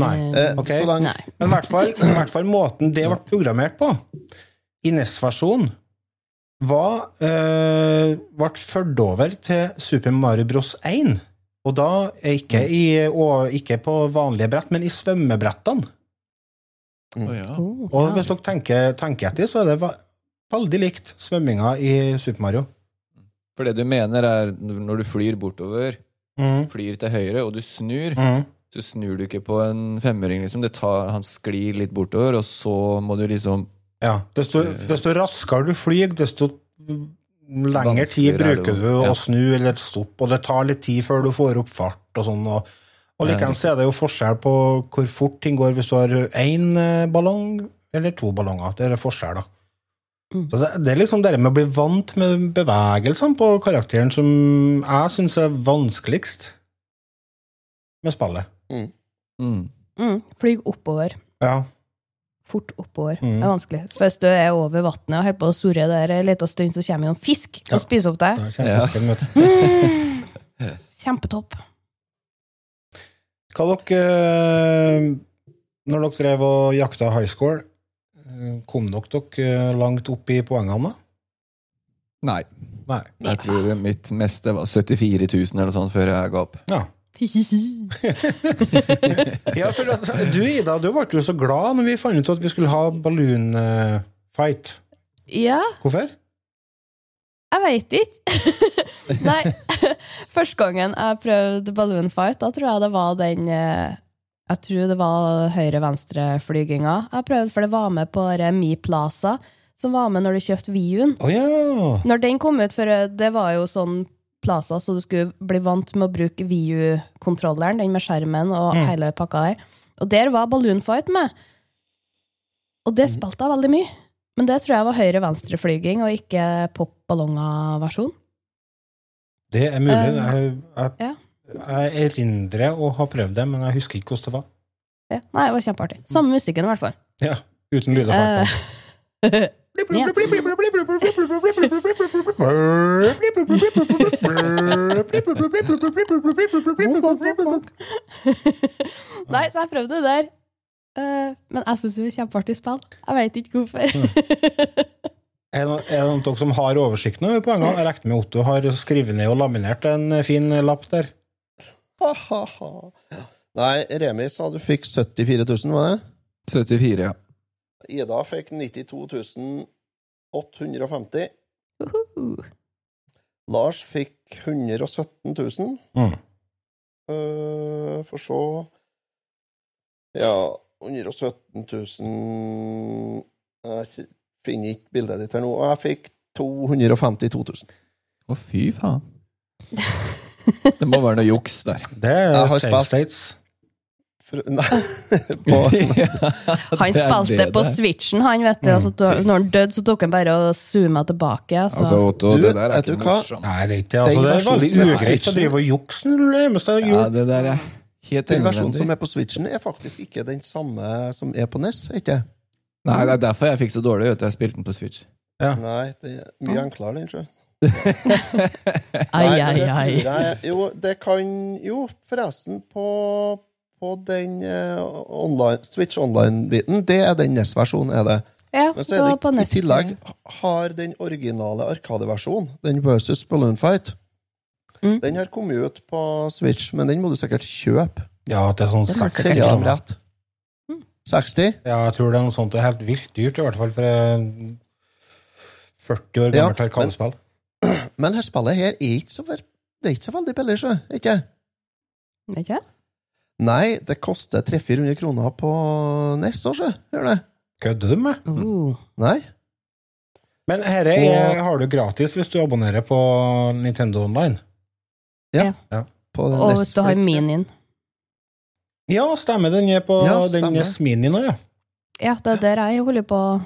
Nei. Eh, okay. Så langt. Nei. Men i hvert fall, i hvert fall måten det ble programmert på, i NES-versjonen, var eh, ble ført over til Super Mario Bros. 1. Og da er ikke, i, og ikke på vanlige brett, men i svømmebrettene. Ja. Oh, Og hvis dere tenker, tenker etter, så er det veldig likt svømminga i Super Mario. For det du mener, er når du flyr bortover, Mm. flyr til høyre, og du snur, Mm. Så snur du ikke på en femøring, liksom. Det tar, han sklir litt bortover, og så må du liksom Ja. Desto, desto raskere du flyr, desto lengre tid er bruker du å Ja. snu eller stoppe, og det tar litt tid før du får opp fart og sånn. Og, og likeens er det jo forskjell på hvor fort ting går hvis du har én eh, ballong eller to ballonger. Det er forskjell, da. Mm. Så det, det er liksom det med å bli vant med bevegelsene på karakteren som jeg syns er vanskeligst med spillet. Mm. Mm, flyg oppover. Ja. Fort oppover. Mm. Det er vanskelig. Hvis du er over vannet og holder på å surre der en liten stund, så kommer det noen fisk Ja. og spiser opp deg. Ja. Kjempetopp. Hva dere eh, Når dere drev og jakta high score, eh, kom dere dere eh, langt opp i poengene? da? Nei. Nei. Jeg tror mitt meste var 74 000 eller sånn før jeg ga opp. Ja. ja, for at, du Ida, du ble jo så glad når vi fant ut at vi skulle ha balloon eh, ja, Hvorfor? jeg veit ikke. Nei, første gangen jeg prøvde balloon fight, da tror jeg det var den eh, Jeg tror det var høyre-venstre-flyginga jeg prøvde, for det var med på Mi Plaza, som var med når du kjøpte Viuen. Oh, ja! Når den kom ut, for eh, det var jo sånn Plaza, så du skulle bli vant med å bruke VU-kontrolleren, den med skjermen og Mm. hele pakka der. Og der var Balloon Fight med. Og det spilte jeg veldig mye. Men det tror jeg var høyre-venstre-flyging, og ikke pop-ballonger-versjon. Det er mulig. Um, Jeg, jeg, jeg erindrer å ha prøvd det, men jeg husker ikke hvordan det var. Ja. Nei, det var kjempeartig. Samme musikken, i hvert fall. Ja, Uten lyd og fart. Eh, ja. Nei, så jeg prøvde det der. Eh, men jeg syns det var kjempeartig spill. Jeg veit ikke hvorfor. Er det noen er det noen av dere som har oversikt nå over poengene? Jeg regner med Otto har skrevet ned og laminert en fin lapp der. Nei, Remi sa du fikk 74 000, var det? 74, ja. Ida fikk 92 850. Uhuhu. Lars fikk 117 000. Mm. Uh, for så Ja, 117 000 Jeg finner ikke bildet ditt her nå. Og jeg fikk 252 000. Å, fy faen. Det må være noe juks der. Det er safe states. For, nei, på, Han spilte på Switchen, han, vet du. Og så to- når han døde, så tok han bare og zooma tilbake. Altså. Altså, Otto, Du, det der er ikke morsomt. Nei, det er ikke. Altså, det er veldig er ugreit å drive og jukse når det er mest jeg Ja, det der er helt den versjonen som er på Switchen, er faktisk ikke den samme som er på NES, ikke Nei, det er derfor jeg fikk så dårlig ut. Jeg spilte den på Switch. Ja. Nei, det er mye enklere, den, tror jeg. Ai, ai, ai. Jo, det kan Jo, forresten, på, på den eh, online, Switch Online-biten, det er den NES-versjonen, er det. Ja, Men så er det, det på i tillegg har den originale Arkadeversjonen, den versus Balloon Fight, Mm. den har kommet ut på Switch, men den må du sikkert kjøpe. Ja, det er sånn er 60 Kjenner jeg rett? 60? Ja, jeg tror det er noe sånt. Det er helt vilt dyrt, i hvert fall for en 40 år Ja, gammelt arkadespill. Men her spillet her er ikke så, det er ikke så veldig billig, sjø. Ikke? Ikke? Nei, det koster 300-400 kroner på NES også, sjø. Gjør det? Kødder du med? Uh. Nei? Men dette har du gratis hvis du abonnerer på Nintendo Online. På Og hvis du har ja. minien. Ja, stemmer. Den er på Ja, den stemmer. NES Mini nå, ja. Ja, det er der jeg holder på å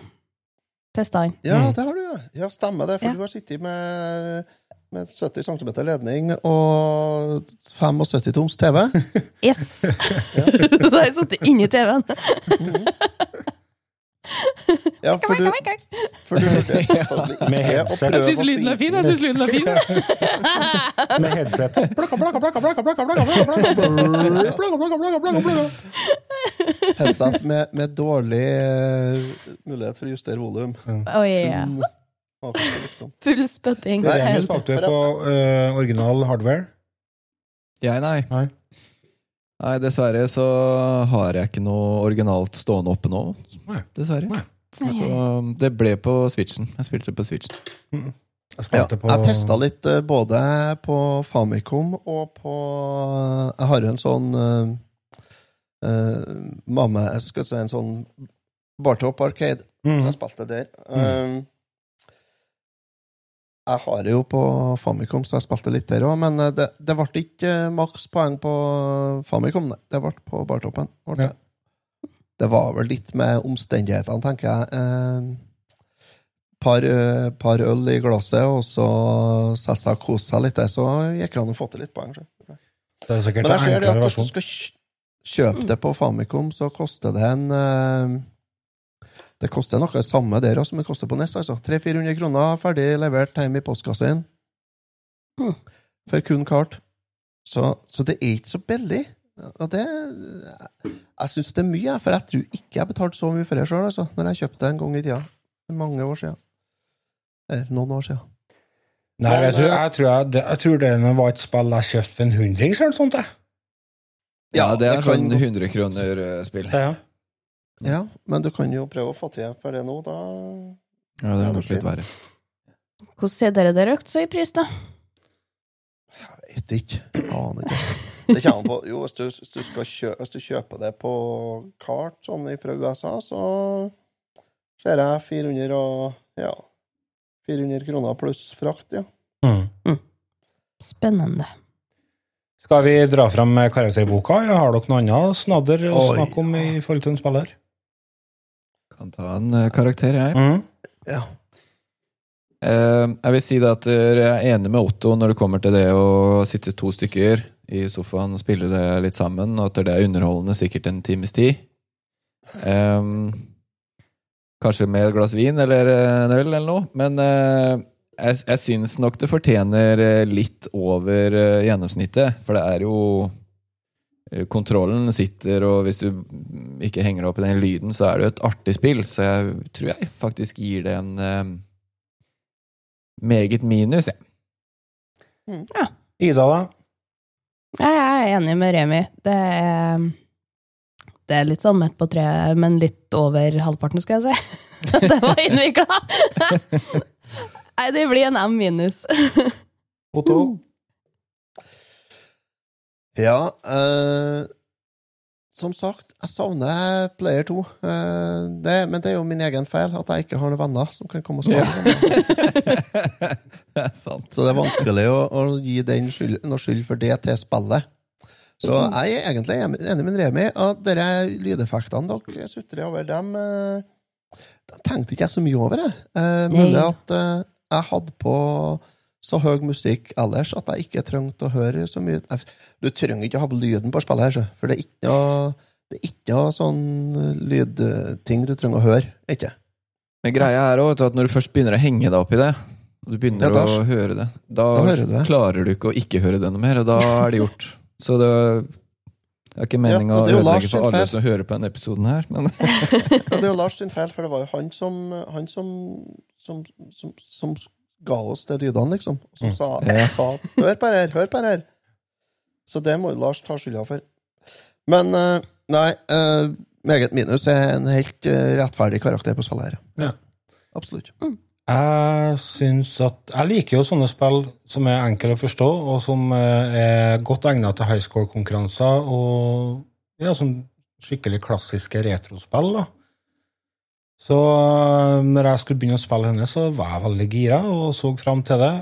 teste den. Ja, Mm. det har du, ja. Ja, stemmer det. For Ja. du har sittet med, med 70 cm ledning og 75 toms TV. Yes! Så har jeg sittet inni TV-en. ja, for du, for du Med headset. Jeg syns lyden er fin! jeg synes lyden er fin. Med headset. headset med, med, dårlig mulighet for å justere volum. Oh, yeah. Mm. Liksom. Full spytting. Remus spilte du på uh, original hardware. Jeg, nei. Nei. Nei, dessverre så har jeg ikke noe originalt stående oppe nå. Nei. Dessverre. Nei. Så det ble på Switchen. Jeg spilte på Switchen. Jeg Ja, på jeg testa litt eh, både på Famicom og på Jeg har jo en sånn uh, mamma, Jeg skal si en sånn Bartop Arcade, så jeg spilte der. Um, jeg har det jo på Famicom, så jeg spilte litt der òg, men eh, det, det ble ikke eh, maks poeng på Famicom, nei. Det ble på Bartoppen. ble det. Det var vel litt med omstendighetene, tenker jeg. Eh, par, par øl i glasset, og så sette seg og kose seg litt der, så gikk det an å få til litt poeng. Det er sikkert Men en jeg ser det at hvis du skal kjøpe det på Famicom, så koster det en eh, Det koster noe samme der som det koster på Ness. altså. 300-400 kroner, ferdig levert hjem i postkassen. Mm. For kun kart. Så, så det er ikke så billig. Og det Jeg syns det er mye, for jeg tror ikke jeg betalte så mye for det sjøl, altså, når jeg kjøpte det en gang i tida. Mange år siden. Eller noen år siden. Nei, jeg tror, eh, jeg tror, jeg, det, jeg tror det var et spill jeg kjøpte for en hundrings eller noe sånt. jeg. Ja, det er kan sånn 100 kroner-spill. Ja. Ja, men du kan jo prøve å få til for det nå, da. Ja, det er nok litt verre. Hvordan ser dere det røkt så i pris, da? Jeg vet ikke. Aner ikke. altså. Det kommer på Jo, hvis du, hvis, du skal kjø, hvis du kjøper det på kart sånn fra USA, så ser jeg 400 og Ja. 400 kroner pluss frakt, ja. Mm. Spennende. Skal vi dra fram karakterboka, eller har dere noe annet snadder å snakke om i forhold til en spiller? Kan ta en eh, karakter, jeg. Mm. Ja. Eh, jeg vil si det at jeg er enig med Otto når det kommer til det å sitte to stykker i sofaen og spille det litt sammen, og at det er underholdende sikkert en times tid. Um, kanskje med et glass vin eller en øl eller noe, men uh, jeg, jeg syns nok det fortjener eh, litt over gjennomsnittet, for det er jo Kontrollen sitter, og hvis du ikke henger deg opp i den lyden, så er det jo et artig spill, så jeg tror jeg faktisk gir det en eh, meget minus, jeg. Ida, da? Jeg er enig med Remi. Det er, det er litt sånn midt på treet, men litt over halvparten, skal jeg si. det var innvikla! Nei, det blir en M minus. Otto? Ja, eh, som sagt, jeg savner Player 2. Eh, det, men det er jo min egen feil at jeg ikke har noen venner som kan komme og spille. Ja. det er sant. Så det er vanskelig å, å gi den skyld, noe skyld for det til spillet. Så jeg er egentlig enig med Remi at dere lydeffektene dere sutrer over, dem eh, dem tenkte ikke jeg så mye over. Jeg. Eh, mulig Nei. at eh, jeg hadde på så høy musikk ellers at jeg ikke trengte å høre så mye. Du trenger ikke å ha på lyden på spillet, her, så, for det er ikke noe, det er ikke noe sånn lydting du trenger å høre. Ikke? Men greia er også at når du først begynner å henge deg opp i det, Og du begynner Ja, da- å høre det. Da, Da du det. klarer du ikke å ikke høre det noe mer, og da er det gjort. Så det er ikke meninga Ja, å ødelegge for alle feil. som hører på denne episoden her, men Ja, det er jo Lars sin feil, for det var jo han som, han som, som, som ga oss de lydene, liksom. Som Mm. sa, sa 'hør på det her, hør på det her'. Så det må jo Lars ta skylda for. Men eh, nei, eh, meget minus er en helt eh, rettferdig karakter på spillet her. Ja. Absolutt. Jeg syns at Jeg liker jo sånne spill som er enkle å forstå, og som er godt egnet til high score-konkurranser, og ja, sånn skikkelig klassiske retrospill, da. Så eh, når jeg skulle begynne å spille henne, så var jeg veldig gira og så fram til det.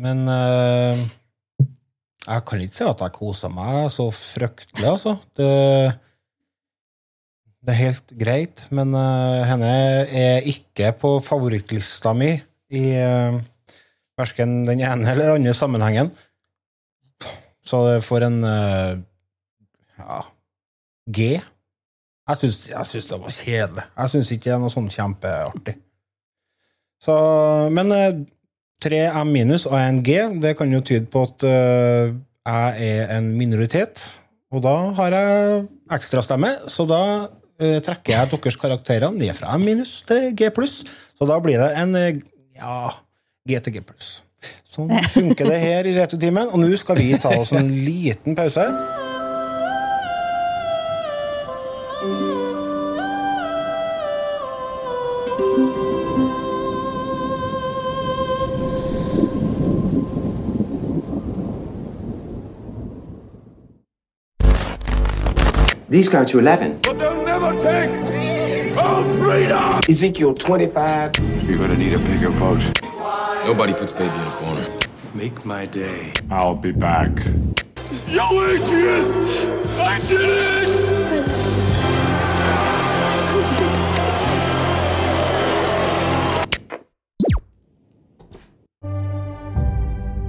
Men eh, jeg kan ikke si at jeg kosa meg så fryktelig, altså. Det, det er helt greit, men eh, henne er ikke på favorittlista mi i uh, verken den ene eller andre sammenhengen. Så får en eh, ja, G. Jeg syns, det var kjedelig. Jeg syns ikke det er noe sånn kjempeartig. Så, men eh, tre M minus og en G, det kan jo tyde på at eh, jeg er en minoritet. Og da har jeg ekstrastemme, så da eh, trekker jeg deres karakterer ned fra M minus til G pluss. Så da blir det en eh, ja, G til G pluss. Sånn funker det her i Returtimen. Og nå skal vi ta oss en liten pause. These go to 11. But they'll never take our freedom! Ezekiel 25. You're gonna need a bigger boat. Nobody puts baby in a corner. Make my day. I'll be back. Yo, Adrian! Adrian!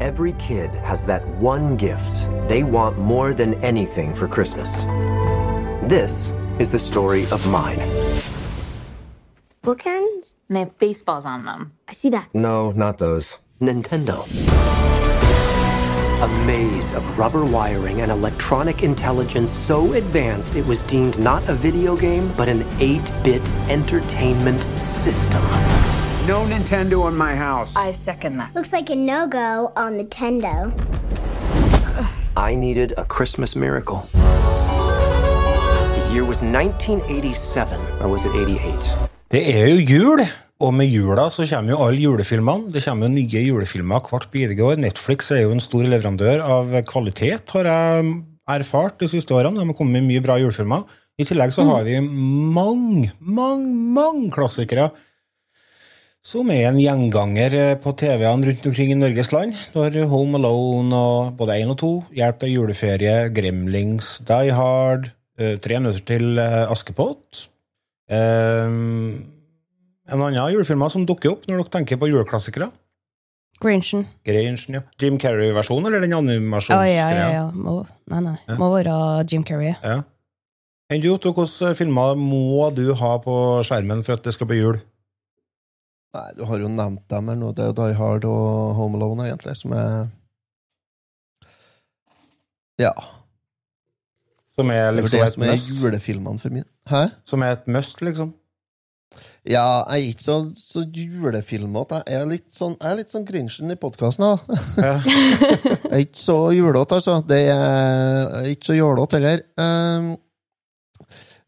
Every kid has that one gift they want more than anything for Christmas. This is the story of mine. Bookends? And They have baseballs on them. I see that. No, not those. Nintendo. A maze of rubber wiring and electronic intelligence so advanced it was deemed not a video game, but an 8 bit entertainment system. No Nintendo in my house. I second that. Looks like a no go on Nintendo. I needed a Christmas miracle. Year was 1987, or was it 88? Det er jo jul, og med jula så kommer jo alle julefilmene. Det kommer jo nye julefilmer hvert bidige år. Netflix er jo en stor leverandør av kvalitet, har jeg erfart de siste årene. De har kommet med mye bra julefilmer. I tillegg så har vi mange, mange, mange klassikere som er en gjenganger på TV-ene rundt omkring i Norges land. Du har Home Alone og både én og to, Hjelp deg juleferie, Gremlings, Die Hard, Tre nøtter til eh, Askepott. Um, en annen julefilm som dukker opp når dere tenker på juleklassikere? Grinchen. Grinchen, ja. Jim Carrey-versjonen, eller den animasjonsgreia? Oh, ja, ja, ja. Må, nei, nei. Må være Jim Carrey. Ja. Enn du, Otto, hvilke filmer må du ha på skjermen for at det skal bli jul? Nei, du har jo nevnt dem her nå. Det er Die Hard og Home Alone, egentlig, som er Ja. Som er Det er liksom det et som er must? julefilmene for min. Hæ? Som er et must, liksom? Ja, jeg er ikke så, så julefilmete. Jeg er litt sånn, jeg er litt sånn Grinchen i podkasten, da. Ja. jeg er ikke så julete, altså. Det er, jeg er ikke så jålete heller. Um,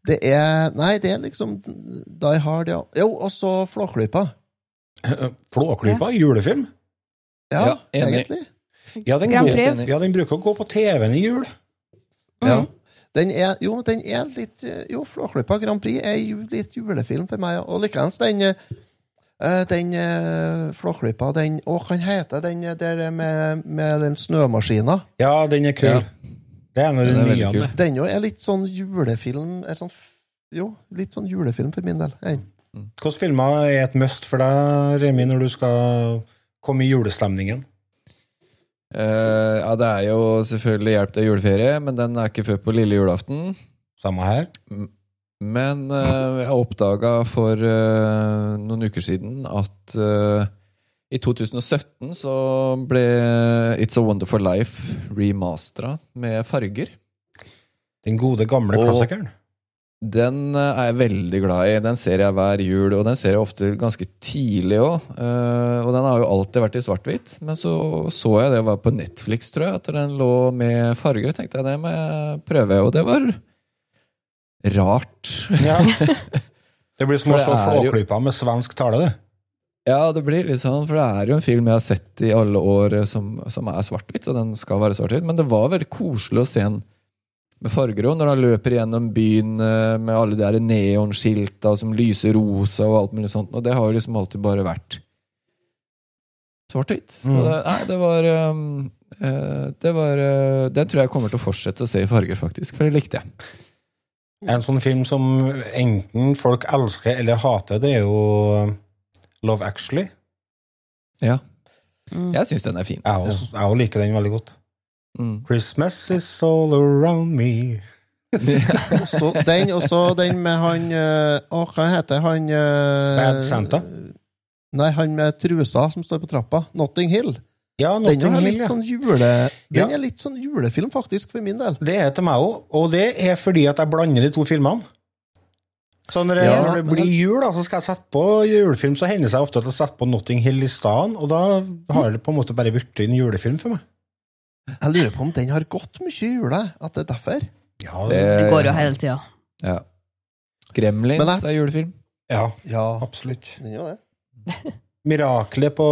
det er Nei, det er liksom Die Hard, ja. Jo, og så Flåklypa. Flåklypa? Julefilm? Ja, Ja, egentlig. Ja den, går, ja, den bruker å gå på TV-en i jul. Ja. Den er, jo, den er litt Jo, Flåklypa Grand Prix er jo litt julefilm for meg. Og likeens den eh, Den eh, Flåklypa, den Å, hva heter den der med, med den snømaskina? Ja, den er kul. Ja. Det er en av de Den nye. Den jo er litt sånn julefilm er sånn, Jo, litt sånn julefilm for min del. Hey. Hvilke filmer er et must for deg, Remi, når du skal komme i julestemningen? Eh, ja, det er jo selvfølgelig Hjelp til juleferie, men den er ikke før på lille julaften. Samme her. Men uh, jeg oppdaga for uh, noen uker siden at I 2017 så ble It's a Wonderful Life remastera med farger. Den gode, gamle klassikeren. Den eh, er jeg veldig glad i. Den ser jeg hver jul, og den ser jeg ofte ganske tidlig òg. Og den har jo alltid vært i svart-hvitt. Men så så jeg det var på Netflix, tror jeg, at den lå med farger. tenkte jeg det må jeg prøve, og det var rart. Ja. Det blir som å se Flåklypa med svensk tale, det. Ja, det blir litt sånn, for det er jo en film jeg har sett i alle år eh, som, som er svart-hvitt, og den skal være svart-hvitt, men det var veldig koselig å se den med farger òg, når han løper gjennom byen eh, med alle de neonskilta som lyser rosa og alt mulig sånt, og det har jo liksom alltid bare vært svart-hvitt. Så Mm. det, nei, det var um, eh, Det var eh, Den tror jeg kommer til å fortsette å se i farger, faktisk, for det likte jeg. En sånn film som enten folk elsker eller hater, det er jo Love Actually. Ja. Mm. Jeg syns den er fin. Jeg også, jeg liker den veldig godt. Mm. Christmas is all around me. Også den, også den med han eh, Å, hva heter han eh, Bad Santa? Nei, han med trusa som står på trappa. Notting Hill. Ja, Den er Hill, ja. sånn jule... Den Ja. er litt sånn julefilm, faktisk, for min del. Det er til meg òg, og det er fordi at jeg blander de to filmene. Så når, jeg, Ja, når det blir jul, da, så skal jeg sette på julefilm, så hender det seg ofte at jeg setter på Notting Hill i stedet, og da har det på en måte bare blitt en julefilm for meg. Jeg lurer på om den har gått mye i jula, at det er derfor. Ja, Det går jo hele tida. Ja. Gremlins Men det- er julefilm. ja Ja, absolutt. den gjør det. Miraklet på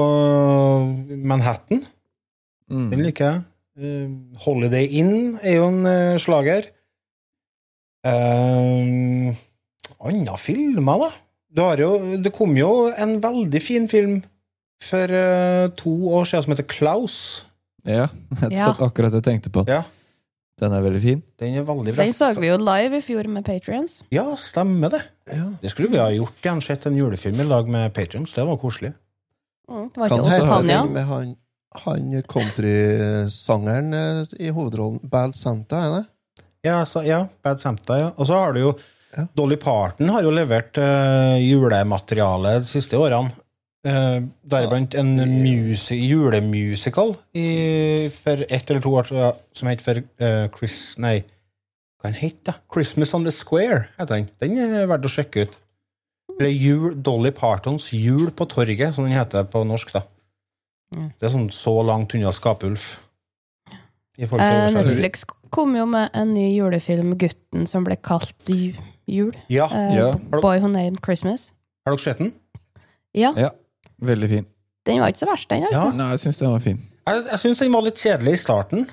Manhattan, Mm. den liker jeg. Eh, Holiday Inn er jo en eh, slager. Uh, Andre filmer, da? Du har jo, det kom jo en veldig fin film for eh, to år siden som heter Klaus. Ja, jeg Ja. satt akkurat og tenkte på. Ja, Den er veldig fin. den er veldig bra. Den så vi jo live i fjor med Patrions. Ja, stemmer det. Ja. Det skulle vi ha gjort igjen, sett en julefilm i lag med Patrions. Det var koselig. Mm, det var Kan den med han, han countrysangeren eh, i hovedrollen Bad Santa, er det? Ja, så, ja Bad Santa, ja. Og så har du jo Ja. Dolly Parton har jo levert uh, julemateriale de siste årene. Uh, Deriblant en musi julemusical i, for ett eller to år siden som heter for uh, Chris Nei, hva den het da? Christmas on the Square, heter den. Den er verdt å sjekke ut. Eller jul, Dolly Partons Jul på torget, som den heter på norsk. da. Mm. Det er sånn så langt unna Skapulf. I forhold til Eh. Netflix kom jo med en ny julefilm, 'Gutten som ble kalt jul'. Ja. Eh, Ja. Boy Who Named Christmas. Har dere sett den? Ja, Ja, veldig fin. den var ikke så verst, den. altså. Nei, jeg syns den var fin. Jeg, jeg syns den var litt kjedelig i starten,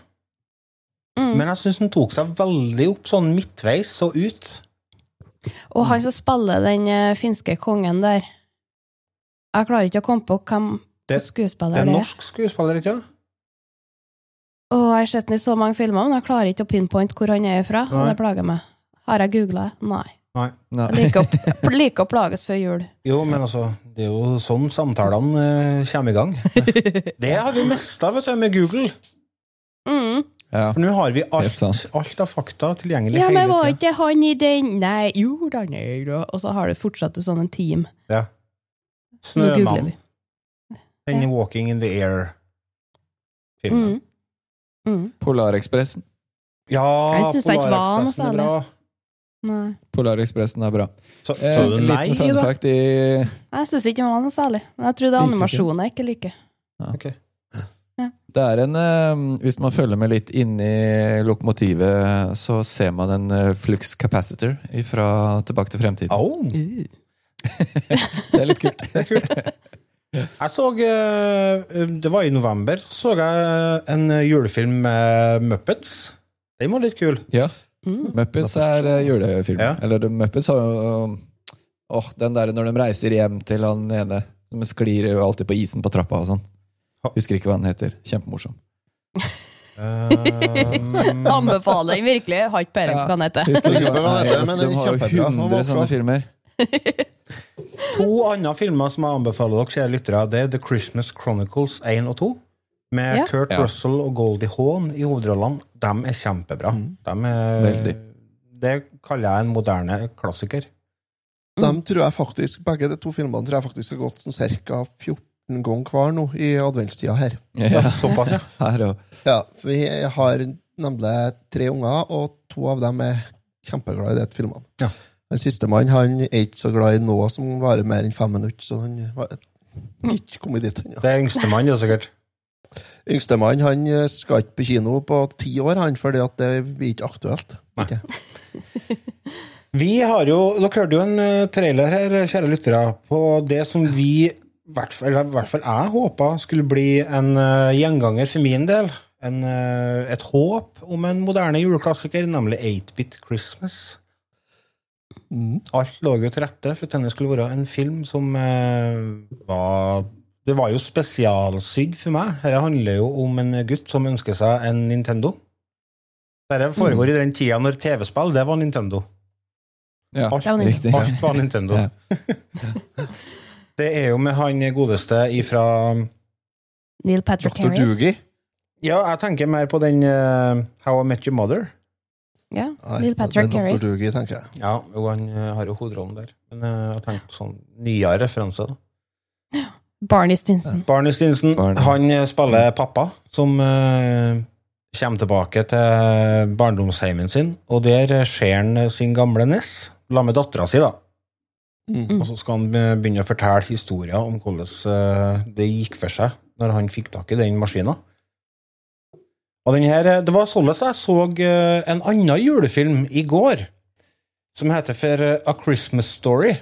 Mm. men jeg syns den tok seg veldig opp sånn midtveis og ut. Og han som spiller den eh, finske kongen der Jeg klarer ikke å komme på hvem Det- skuespiller Det er det er. norsk skuespiller, ikke sant? Og jeg har sett den i så mange filmer, men jeg klarer ikke å pinpointe hvor han er fra. Og Nei. det plager meg. Har jeg googla? Nei. Nei. Nei. Jeg liker å, liker å plages før jul. Jo, men altså, det er jo sånn samtalene eh, kommer i gang. Det har vi mista, med Google. Mm. Ja. For nå har vi alt, alt av fakta tilgjengelig Ja, men hele var tida. ikke han i den Nei, jo, da nei, da. Og så har det fortsatt en sånn en team. Ja. Snømann. Den Ja. Walking in the Air-filmen. Mm. Mm. Polarekspressen. Ja, var Polarekspressen er bra. Nei. Polarekspressen er bra. Så, Eh, sa du nei, fun da? fact i Jeg syns ikke det var noe særlig. Men jeg tror det er ikke. animasjonen jeg ikke liker. Ok. Det er en eh, Hvis man følger med litt inni lokomotivet, så ser man en eh, flux capacitor fra Tilbake til fremtiden. Oh. Uh. Det er litt kult. Det er kult. Jeg så eh, Det var i november. Så jeg en julefilm med Muppets. Den var litt kul. Ja. Mm. Muppets er eh, julefilm. Ja. Eller Muppets har jo Åh, den der når de reiser hjem til han ene som sklir jo alltid på isen på trappa og sånn. Husker ikke hva han heter. Kjempemorsom. anbefaling Anbefaler den virkelig. Har ikke peiling på hva han heter det, heter. men De har jo kjempebra. 100 sånne filmer. to andre filmer som jeg anbefaler dere, kjære lyttere, det er The Christmas Chronicles 1 og 2. Med Ja. Kurt Ja. Russell og Goldie Hawn i hovedrollene. De er kjempebra. De er, Det kaller jeg en moderne klassiker. De tror jeg faktisk, Begge de to filmene tror jeg faktisk har gått sånn ca. 14 ganger hver nå i adventstida her. Ja, såpass, ja. Her. Ja, for vi har nemlig tre unger, og to av dem er kjempeglade i de filmene. Ja. Den siste mann han er ikke så glad i noe som varer mer enn fem minutter, så han har ikke kommet dit ennå. Det er yngstemann, jo sikkert. Yngstemann han eh, skal ikke på kino på ti år, han, fordi at det blir ikke aktuelt. Ikke? Vi har jo, Dere hørte jo en eh, trailer her, kjære lyttere, på det som vi, i hvert fall jeg, håpa skulle bli en eh, gjenganger for min del. En, eh, et håp om en moderne juleklassiker, nemlig 8-Bit Christmas. Alt lå jo til rette for at denne skulle være en film som eh, var Det var jo spesialsydd for meg. Dette handler jo om en gutt som ønsker seg en Nintendo. Dette foregår i den tida når TV-spill, det var Nintendo. Ja, Alt, Det var riktig. alt var Nintendo. Ja. Det er jo med han godeste ifra Neil Patrick Dr. Harris. Doogie. Ja, jeg tenker mer på den uh, How I Met Your Mother. Ja, Nei, Neil Patrick Harris. Dr. Doogie, tenker jeg. Ja, jo, han uh, har jo hovedrollen der. Men uh, jeg på sånn nyere referanse. da. Barney Stinson. Barney Stinson, Barney. han spiller pappa, som uh, kommer tilbake til barndomsheimen sin, og der ser han sin gamle Ness, la med dattera si, da. Mm. Og så skal han begynne å fortelle historier om hvordan eh, det gikk for seg når han fikk tak i den maskina. Og den her, Det var sånn jeg så eh, en annen julefilm i går, som heter for A Christmas Story.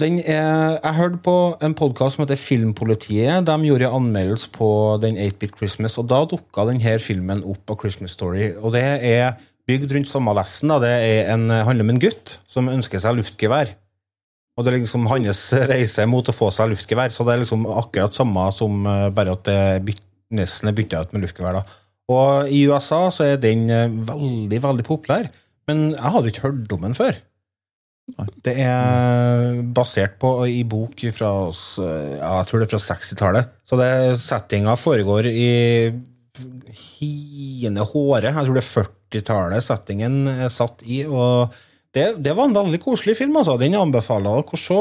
Den er, jeg hørte på en podkast som heter Filmpolitiet. De gjorde anmeldelse på den 8-Bit Christmas, og da dukka denne filmen opp av Christmas Story. Og det er bygd rundt samme lesten. Det en, handler om en gutt som ønsker seg luftgevær. Og det er liksom hans reise mot å få seg luftgevær. Så det er liksom akkurat samme som eh, bare at det nesten er bytta ut med luftgevær. da. Og i USA så er den eh, veldig, veldig populær. Men jeg hadde ikke hørt om den før. Det er basert på i bok fra ja, jeg tror det er fra 60-tallet. Så det settinga foregår i hine håret. Jeg tror det er 40-tallet settingen er satt i. Og det, det var en veldig koselig film, altså. Den anbefaler dere å se.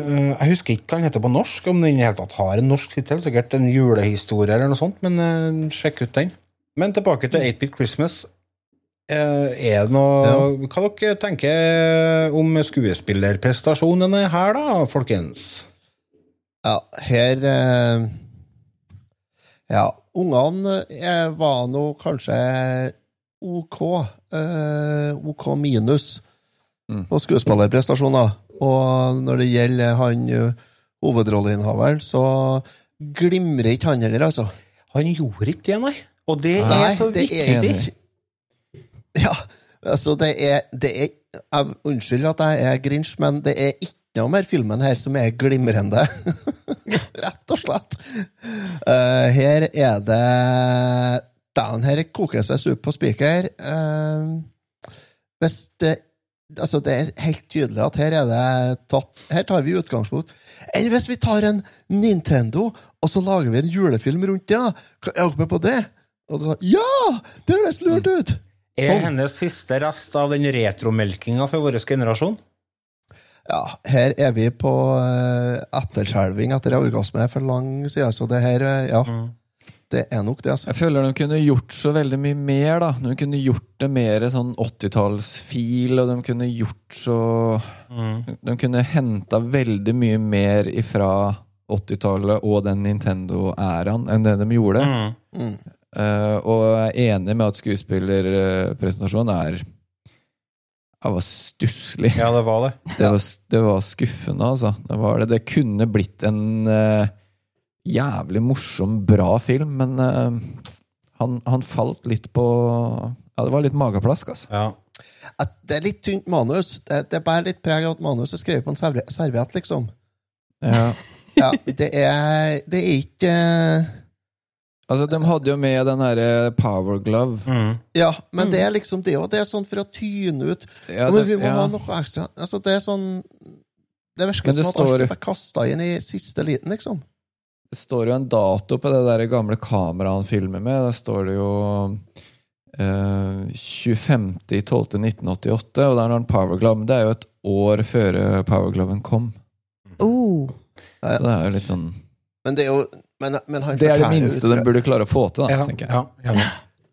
Eh, Jeg husker ikke hva den heter på norsk, om den helt tatt har en norsk tittel. Sikkert en julehistorie eller noe sånt, men eh, sjekk ut den. Men tilbake til 8-Bit Christmas. Eh, Er det noe Hva dere tenker om skuespillerprestasjonene her, da, folkens? Ja, her eh, Ja, ungene eh, var nå kanskje OK. Eh, OK minus på skuespillerprestasjoner. Og når det gjelder han eh, hovedrolleinnehaveren, så glimrer ikke han heller, altså. Han gjorde ikke det, nei. Og det Nei, er så det viktig. er Ja, altså, det er, det er jeg, Unnskyld at jeg er grinch, men det er ikke noe mer filmen her som er glimrende. Rett og slett. Uh, her er det Den her koker seg sup på spiker. Uh, hvis det Altså, det er helt tydelig at her er det tatt Her tar vi utgangspunkt. Eller hvis vi tar en Nintendo, og så lager vi en julefilm rundt det, ja. Er dere med på det? Og så, ja! Det høres lurt ut! Er Sånn. hennes siste rest av den retromelkinga for vår generasjon? Ja, her er vi på uh, etterskjelving etter orgasme for lang siden, så det her, eh, ja. Det er nok det, altså. Jeg føler de kunne gjort så veldig mye mer, da. De kunne gjort det mer sånn 80-tallsfil, og de kunne gjort så De kunne henta veldig mye mer ifra 80-tallet og den Nintendo-æraen enn det de gjorde. Mm. Eh, og jeg er enig med at skuespillerpresentasjonen er Det var stusslig. Ja, det var det. Det var, det var skuffende, altså. Det, var det. det kunne blitt en uh, jævlig morsom, bra film, men uh, han, han falt litt på Ja, det var litt mageplask, altså. At det er litt tynt manus. Det, det er bare litt preg av at manus er skrevet på en servi- serviett, liksom. Ja. Ja, det er, det er ikke Altså, de hadde jo med den herre Power Glove. Ja, men det er liksom det, òg. det er sånn for å tyne ut. Ja, det, men vi må ja. ha noe ekstra. Altså, det er sånn Det virker som at står- alt er kasta inn i siste liten, liksom. Det står jo en dato på det der gamle kameraet han filmer med. Der står det jo eh, 25.12.1988, og det er når han Power Glove Det er jo et år før Power Gloven kom. Oh. Så det er jo litt sånn Men det er jo men, men han Det er det minste ut de burde klare å få til, da, Ja, tenker jeg. ja.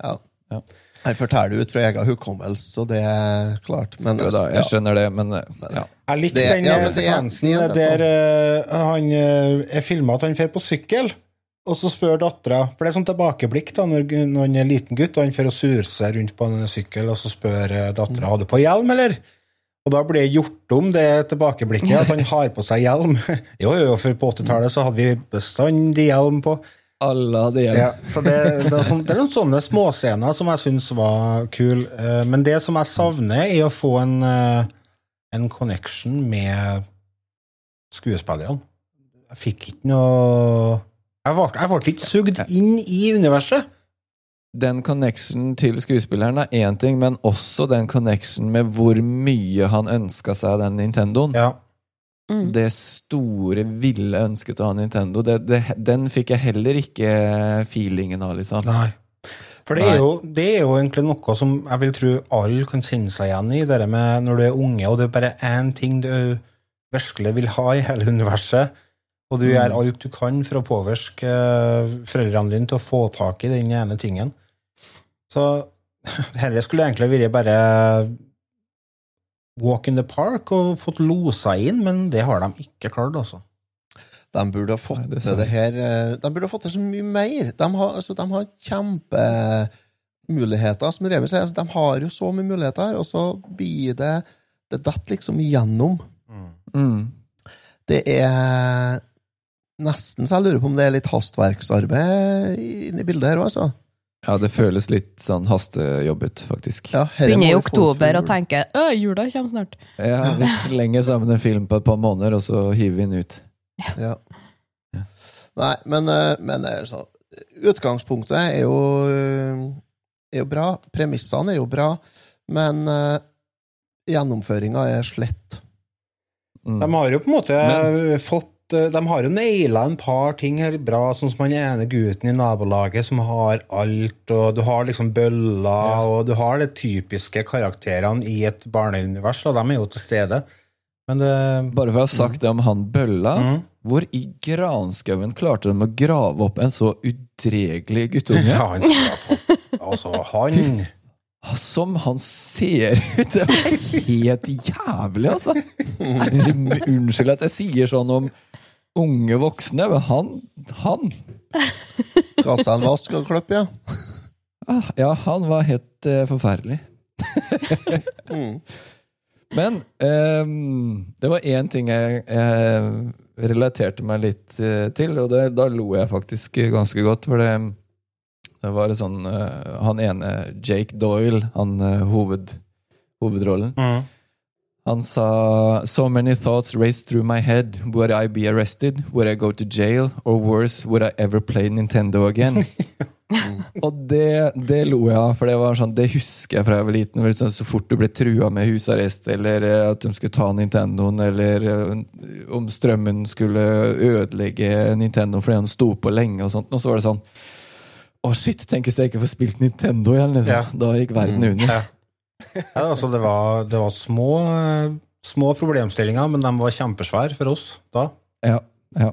Ja. Ja. Han forteller ut fra egen hukommelse, og det er klart. Men Jo da, ja. jeg skjønner det, men eh, ja. Jeg likte den ja, eh, men sekvensen er der eh, han er filma at han fer på sykkel, og så spør dattera For det er sånn tilbakeblikk da, når, når han er en liten gutt, og han fer og seg rundt på en sykkel, og så spør uh, dattera har du på hjelm, eller? Og da blir det gjort om det tilbakeblikket, at han har på seg hjelm. jo, jo, for på 80-tallet så hadde vi bestandig hjelm på. Alle hadde hjelm. Ja, så det, det, er sånne, det er noen sånne småscener som jeg syns var kul. Eh, Men det som jeg savner, er å få en, eh, en connection med skuespillerne. Jeg fikk ikke noe Jeg ble, jeg ble ikke sugd inn i universet. Den connection til skuespilleren er én ting, men også den connection med hvor mye han ønska seg den Nintendoen. Ja. Mm. Det store, ville ønsket å ha Nintendo, det, det, den fikk jeg heller ikke feelingen av, liksom. Nei. For det er, jo, det er jo egentlig noe som jeg vil tro alle kan kjenne seg igjen i, det med når du er unge, og det er bare én ting du virkelig vil ha i hele universet, og du Mm. gjør alt du kan for å påvirke eh, foreldrene dine til å få tak i den ene tingen. Så dette skulle egentlig vært bare walk in the park og fått losa inn, men det har de ikke klart, altså. De burde ha fått Nei, det til det her eh, De burde ha fått til så mye mer. De har, altså, de har kjempemuligheter, som Remi sier. Altså, de har jo så mye muligheter, og så blir det Det detter liksom igjennom. Mm. Det er nesten så jeg lurer på om det er litt hastverksarbeid inni bildet her òg, altså. Ja, det føles litt sånn hastejobbet, faktisk. Ja, Begynner i oktober og tenker Å, jula kommer snart. Ja, vi slenger sammen en film på et par måneder, og så hiver vi den ut. Ja. Nei, men, eh, men er sånn Utgangspunktet er jo, eh, er jo bra. Premissene er jo bra. Men uh, gjennomføringa er slett. Mm. De har jo på en måte fått eh, De har jo naila en par ting her bra, sånn som han ene gutten i nabolaget som har alt, og du har liksom bøller, og du har de typiske karakterene i et barneunivers, og de er jo til stede. Men det Bare for å ha sagt det om han Bølla, Mm. hvor i granskauen klarte de å grave opp en så udregelig guttunge? Ja, han skal Altså, han Som han ser ut! Det er helt jævlig, altså! Er det, unnskyld at jeg sier sånn om unge voksne, men han Han! Ga seg en vask og kløpp, ja. ah, Ja, han var helt eh, forferdelig. Mm. Men ehm, det var én ting jeg, jeg relaterte meg litt eh, til, og det, da lo jeg faktisk ganske godt. For det, det var sånn eh, Han ene, Jake Doyle, han eh, hoved, hovedrollen, Mm. Han sa So many thoughts raced through my head. Would I be arrested? Would I go to jail? Or worse, would I ever play Nintendo again? Og det, det lo jeg av, for det var sånn, det husker jeg fra jeg var liten. sånn, Så fort du ble trua med husarrest, eller eh, at de skulle ta Nintendoen, eller eh, om strømmen skulle ødelegge Nintendo fordi han sto på lenge, og sånt, og så var det sånn Å, shit, tenk hvis jeg ikke får spilt Nintendo igjen, liksom. Ja. Da gikk verden under. Ja. Ja, altså, det var, det var små, små problemstillinger, men de var kjempesvære for oss da. Ja, ja.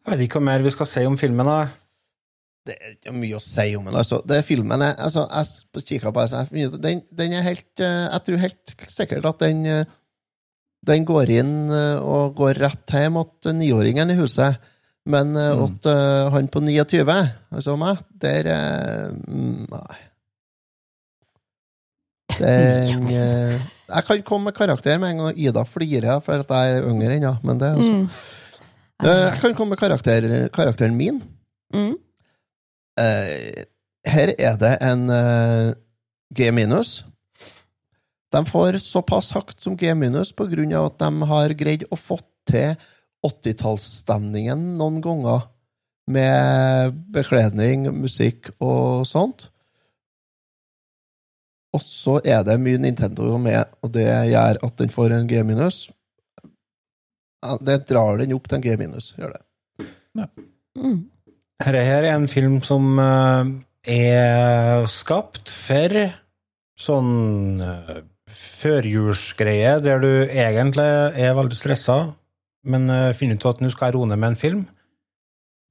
Jeg vet ikke hva mer vi skal si om filmen. da. Det er ikke mye å si om den. Altså. Det er filmen er, altså, Jeg kikka på den, den, den er helt eh, Jeg tror helt sikkert at den eh, Den går inn eh, og går rett hjem til niåringen i huset. Men Mm. at han på 29, altså meg, der mm, Nei. Den eh, Jeg kan komme med karakter med en gang Ida flirer for at jeg er yngre ennå, men det er altså. Mm. Eh, Jeg kan komme med karakter, karakteren min. Mm. Eh, her er det en G minus. De får såpass høyt som G minus på grunn av at de har greid å få til 80-tallsstemningen noen ganger, med bekledning, musikk og sånt. Og så er det mye Nintendo med, og det gjør at den får en G minus. Ja, det drar den opp til en G minus, gjør det. Mm. Dette her er en film som eh, er skapt for sånn uh, førjulsgreie, der du egentlig er veldig stressa, men uh, finner ut at nå skal jeg roe ned med en film.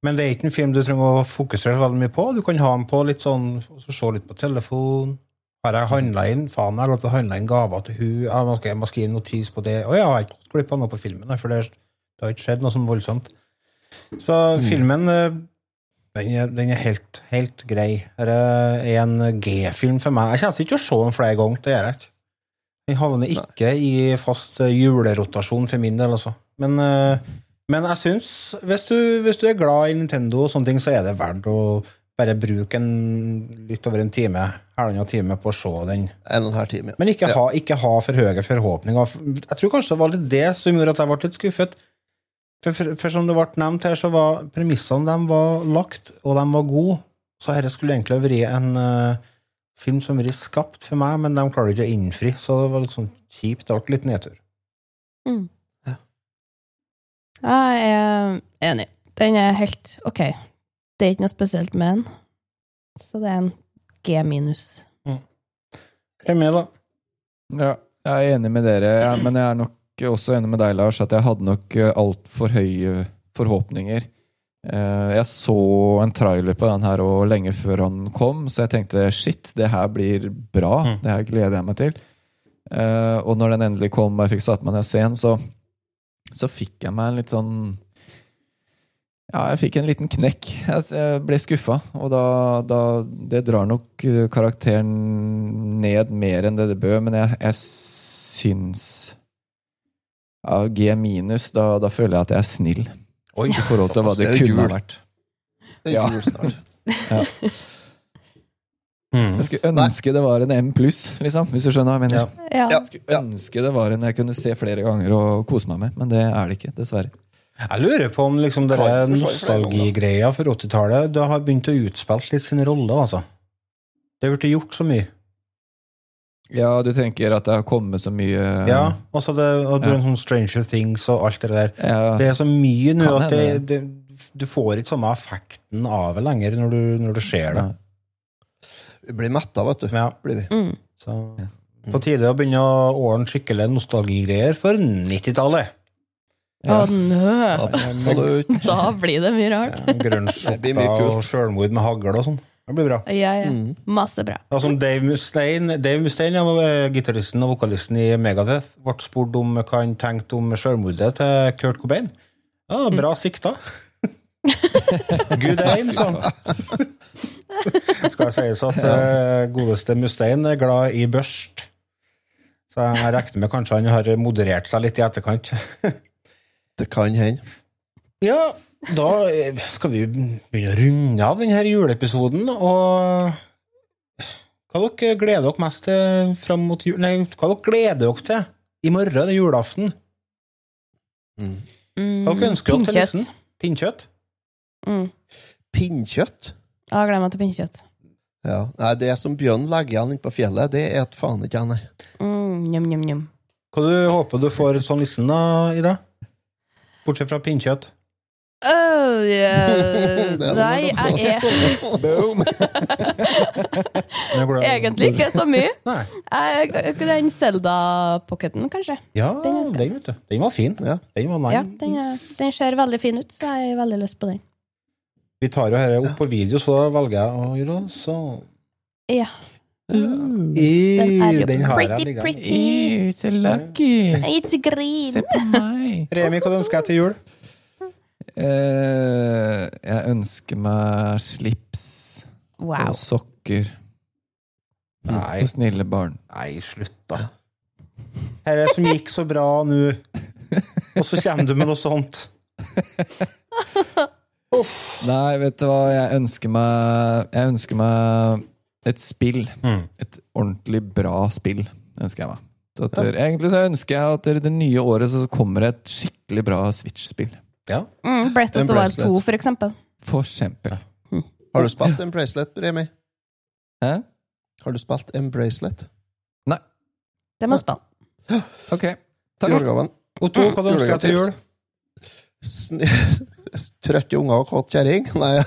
Men det er ikke en film du trenger å fokusere veldig mye på. Du kan ha den på litt sånn, og så se litt på telefon. Har jeg handla inn? Faen, jeg har glemt å handle inn gaver til hun. Jeg må, jeg må skrive notis på det. Å jeg har ikke gått glipp av noe på filmen, for det, det har ikke skjedd noe sånn voldsomt. Så filmen eh, den er, den er helt, helt grei. Det er en G-film for meg. Jeg kommer ikke til å se den flere ganger. Det gjør jeg ikke. Den havner ikke i fast eh, julerotasjon for min del, altså. Men, eh, men jeg syns, hvis hvis du er glad i Nintendo, og sånne ting, så er det verdt å bare bruke en, litt over en time, halvannen time på å se den. En og en halv time. Men ikke, ha, ikke ha for høye forhåpninger. Jeg tror kanskje det var litt det som gjorde at jeg ble litt skuffet. For, for, for som det ble nevnt her, så var premissene de var lagt, og de var gode. Så dette skulle egentlig ha vært en uh, film som vært skapt for meg, men de klarer ikke å innfri. Så det var litt sånn kjipt. Det ble litt nedtur. Mm. Jeg er enig. Den er helt ok. Det er ikke noe spesielt med den. Så det er en G minus. Jeg er med, da. Ja, jeg er enig med dere, ja, men jeg er nok også enig med deg, Lars, at jeg hadde nok altfor høye forhåpninger. Eh, Jeg så en trailer på den her og lenge før han kom, så jeg tenkte shit, det her blir bra. Mm. Det her gleder jeg meg til. Eh, Og når den endelig kom og jeg fikk satt meg ned og se den, så, så fikk jeg meg en litt sånn Ja, jeg fikk en liten knekk. Jeg ble skuffa, og da, da Det drar nok eh, karakteren ned mer enn det det bør, men jeg, jeg syns ja, G minus, da, da føler jeg at jeg er snill. Oi. I forhold til hva det Det kunne ha vært. Det er Ja. jul snart. Ja. Mm. Jeg skulle ønske det var en M pluss, liksom, hvis du skjønner hva jeg mener. Ja. Ja. Jeg skulle ønske det var en jeg kunne se flere ganger og kose meg med, men det er det ikke, dessverre. Jeg lurer på om liksom du flere nostalgigreia for 80-tallet det har begynt å utspille litt sin rolle, altså. Det har blitt gjort så mye. Ja, du tenker at det har kommet så mye Ja, også det, og er Ja. sånn Stranger Things og alt det der. Ja. Det er så mye nå at det, det, du får ikke samme effekten av det lenger når du, når du ser det. Vi blir metta, vet du. Ja, Blir vi. Mm. så på tide å begynne å ordne skikkelig nostalgigreier for 90-tallet. Å, nø! Absolutt. Da blir det mye rart. Ja, Grønnsjokka Det blir mye kult. og sjølmord med hagl og sånn. Det blir bra. Ja, ja. Mm. Masse bra. Altså, Dave Mustaine, Dave Mustaine ja, gitaristen og vokalisten i Megadeth, ble spurt om hva han tenkte om sjølmordet til Kurt Cobain. Ja, bra sikta. Good aim, sånn. Skal sies at uh, godeste Mustaine er glad i børst. Så jeg regner med kanskje han har moderert seg litt i etterkant. Det kan hende. Ja, da eh, skal vi begynne å runde av denne juleepisoden, og hva dere gleder dere mest til fram mot jul... Nei, hva dere gleder dere til i morgen, det er julaften? Mm. Hva dere ønsker dere til listen? nissen? Pinnkjøtt? Mm. Pinnkjøtt? Ja, gleder meg til pinnkjøtt. Ja. Nei, det som Bjørn legger igjen inne på fjellet, det er et faen ikke jeg, nei. Mm, njum, njum, njum. Hva du håper du får til nissen, da, Ida? Bortsett fra pinnkjøtt. Oh, yeah. Nei, jeg er Boom! Egentlig ikke så mye. Nei. Jeg, den Zelda-pocketen, kanskje. Ja, Den den, vet du. Den var fin. Ja. Den var nice. Ja, den, er, den ser veldig fin ut, så jeg har veldig lyst på den. Vi tar jo dette opp på video, så da velger jeg å gjøre det sånn. Ja. I, Den er jo den har jeg pretty, liggende. pretty. Ew, so lucky! It's green. Se på meg! Remi, hva ønsker jeg til jul? Uh, jeg ønsker meg slips Wow. og sokker. Nei. Og snille barn. Nei, slutt, da. Dette som gikk så bra nå, og så kommer du med noe sånt. Nei, vet du hva, jeg ønsker meg Jeg ønsker meg et spill. Mm. Et ordentlig bra spill, ønsker jeg meg. Så at, Egentlig så ønsker jeg at det nye året så kommer et skikkelig bra Switch-spill. Ja. Mm, Breath of the Wild bracelet. 2, for eksempel. For eksempel. Har du spilt en bracelet, Remi? Hæ? Har du spilt en bracelet? Nei. Det må spille. Ok. Takk. Julegaven? Otto, hva du ønsker jeg til jul? Trøtte unger og kåt kjerring? Nei.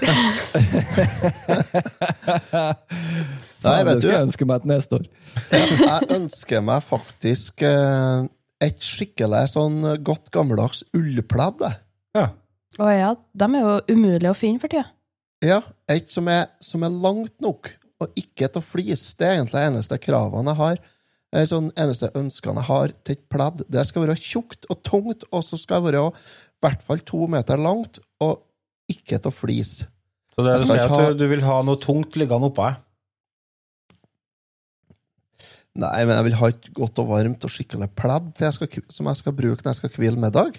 Nei, vet vet det du skal jeg ønske meg til neste år. Jeg ønsker meg faktisk eh, et skikkelig sånn godt gammeldags ullpledd. Ja. Å ja, de er jo umulig å finne for tida. Ja, et som er, som er langt nok, og ikke til flis. Det er egentlig det eneste kravene jeg har. Er sånn eneste ønskene jeg har til et pledd. Det skal være tjukt og tungt, og så skal det være i hvert fall to meter langt, og ikke til å flise. Så det du sier ikke at du, vil ha noe tungt liggende oppå deg? Nei, men jeg vil ha et godt og varmt og skikkelig pledd jeg skal, som jeg skal bruke når jeg skal hvile middag.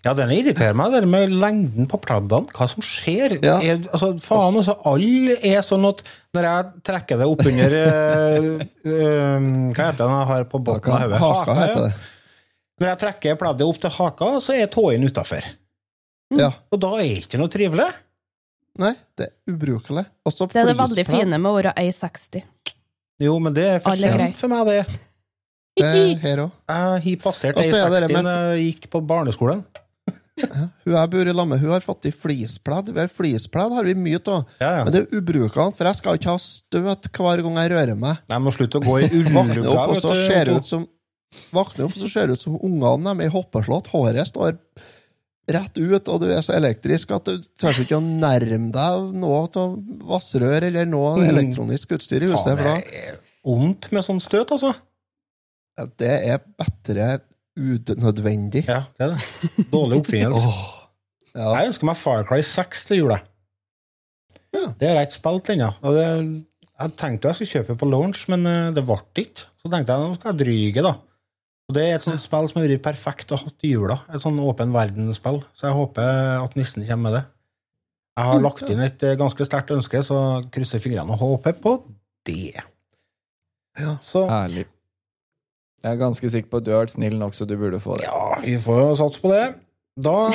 Ja, den irriterer meg, det med lengden på pleddene. Hva som skjer? Ja. Er, altså, faen, altså, alle er sånn at når jeg trekker det oppunder uh, Hva heter den jeg har på båten av hodet? Haka heter det. Når jeg trekker pleddet opp til haka, så er tåen utafor. Ja. Og da er det ikke noe trivelig. Nei, det er ubrukelig. Også Det er det veldig fine med å være 1,60. Jo, men det er for sent for meg, det. Det er her òg. Jeg har passert Og så er det det 1,60 da jeg gikk på barneskolen. Hun jeg bor i lag med, hun har fått i flispledd. Vi har vi mye av. Ja, ja. Men det er ubrukelig, for jeg skal ikke ha støt hver gang jeg rører meg. Nei, må slutte å gå i opp, og så ser det ut som Våkner opp, så ser det ut som ungene er i hoppeslott. Håret står rett ut, og du er så elektrisk at du tør ikke å nærme deg noe av vassrør eller noe Mm. elektronisk utstyr i huset. Faen, det er vondt med sånn støt, altså. det er bedre unødvendig. Ja, det er det. Dårlig oppfinnelse. Ja. Jeg ønsker meg Far Cry 6 til jul. Ja. Det har jeg ikke spilt ennå. Jeg tenkte jeg skulle kjøpe på launch, men eh, det ble ikke. Så tenkte jeg nå skal jeg dryge, da. Og Det er et sånt spill som har vært perfekt å ha til jula. Et sånn åpen verdensspill. Så jeg håper at nissen kommer med det. Jeg har lagt inn et eh, ganske sterkt ønske, så krysser fingrene og håper på det. Ja. Så Herlig. Jeg er ganske sikker på at du har vært snill nok, så du burde få det. ja, vi får jo satse på det. Da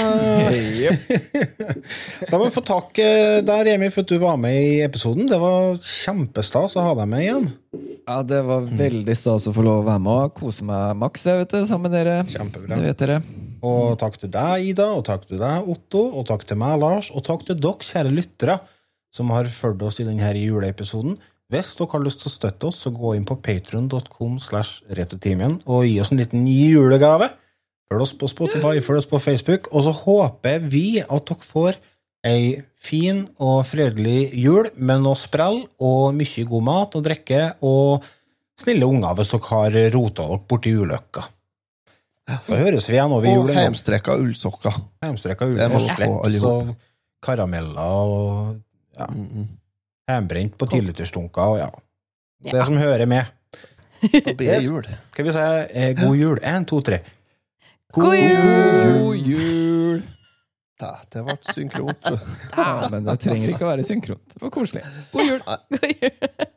Da må vi få takk eh, der, Remi, for at du var med i episoden. Det var kjempestas å ha deg med igjen. Ja, det var veldig stas å få lov å være med og kose meg maks jeg vet det, sammen med dere. Kjempebra. Det vet dere. Og takk til deg, Ida, og takk til deg, Otto, og takk til meg, Lars, og takk til dere, kjære lyttere, som har fulgt oss i denne juleepisoden. Hvis dere har lyst til å støtte oss, så gå inn på patron.com slash rettetimen og gi oss en liten julegave. Følg oss på Spotify, følg oss på Facebook, og så håper vi at dere får ei fin og fredelig jul med noe sprell og mye god mat og drikke og snille unger hvis dere har rota dere borti ulykka. Så høres vi igjen over Og jul. en heimstrekka ullsokker. Heimstreka Det og og karameller og ja, Mm, hjemmebrent på tidligturstunker og ja. Det som hører med. Da blir det jul. Skal vi si eh, god jul? Én, to, tre. God jul! God jul! Da, det ble synkront. Ja, men det trenger ikke å være synkront. Det var koselig. God jul! God jul!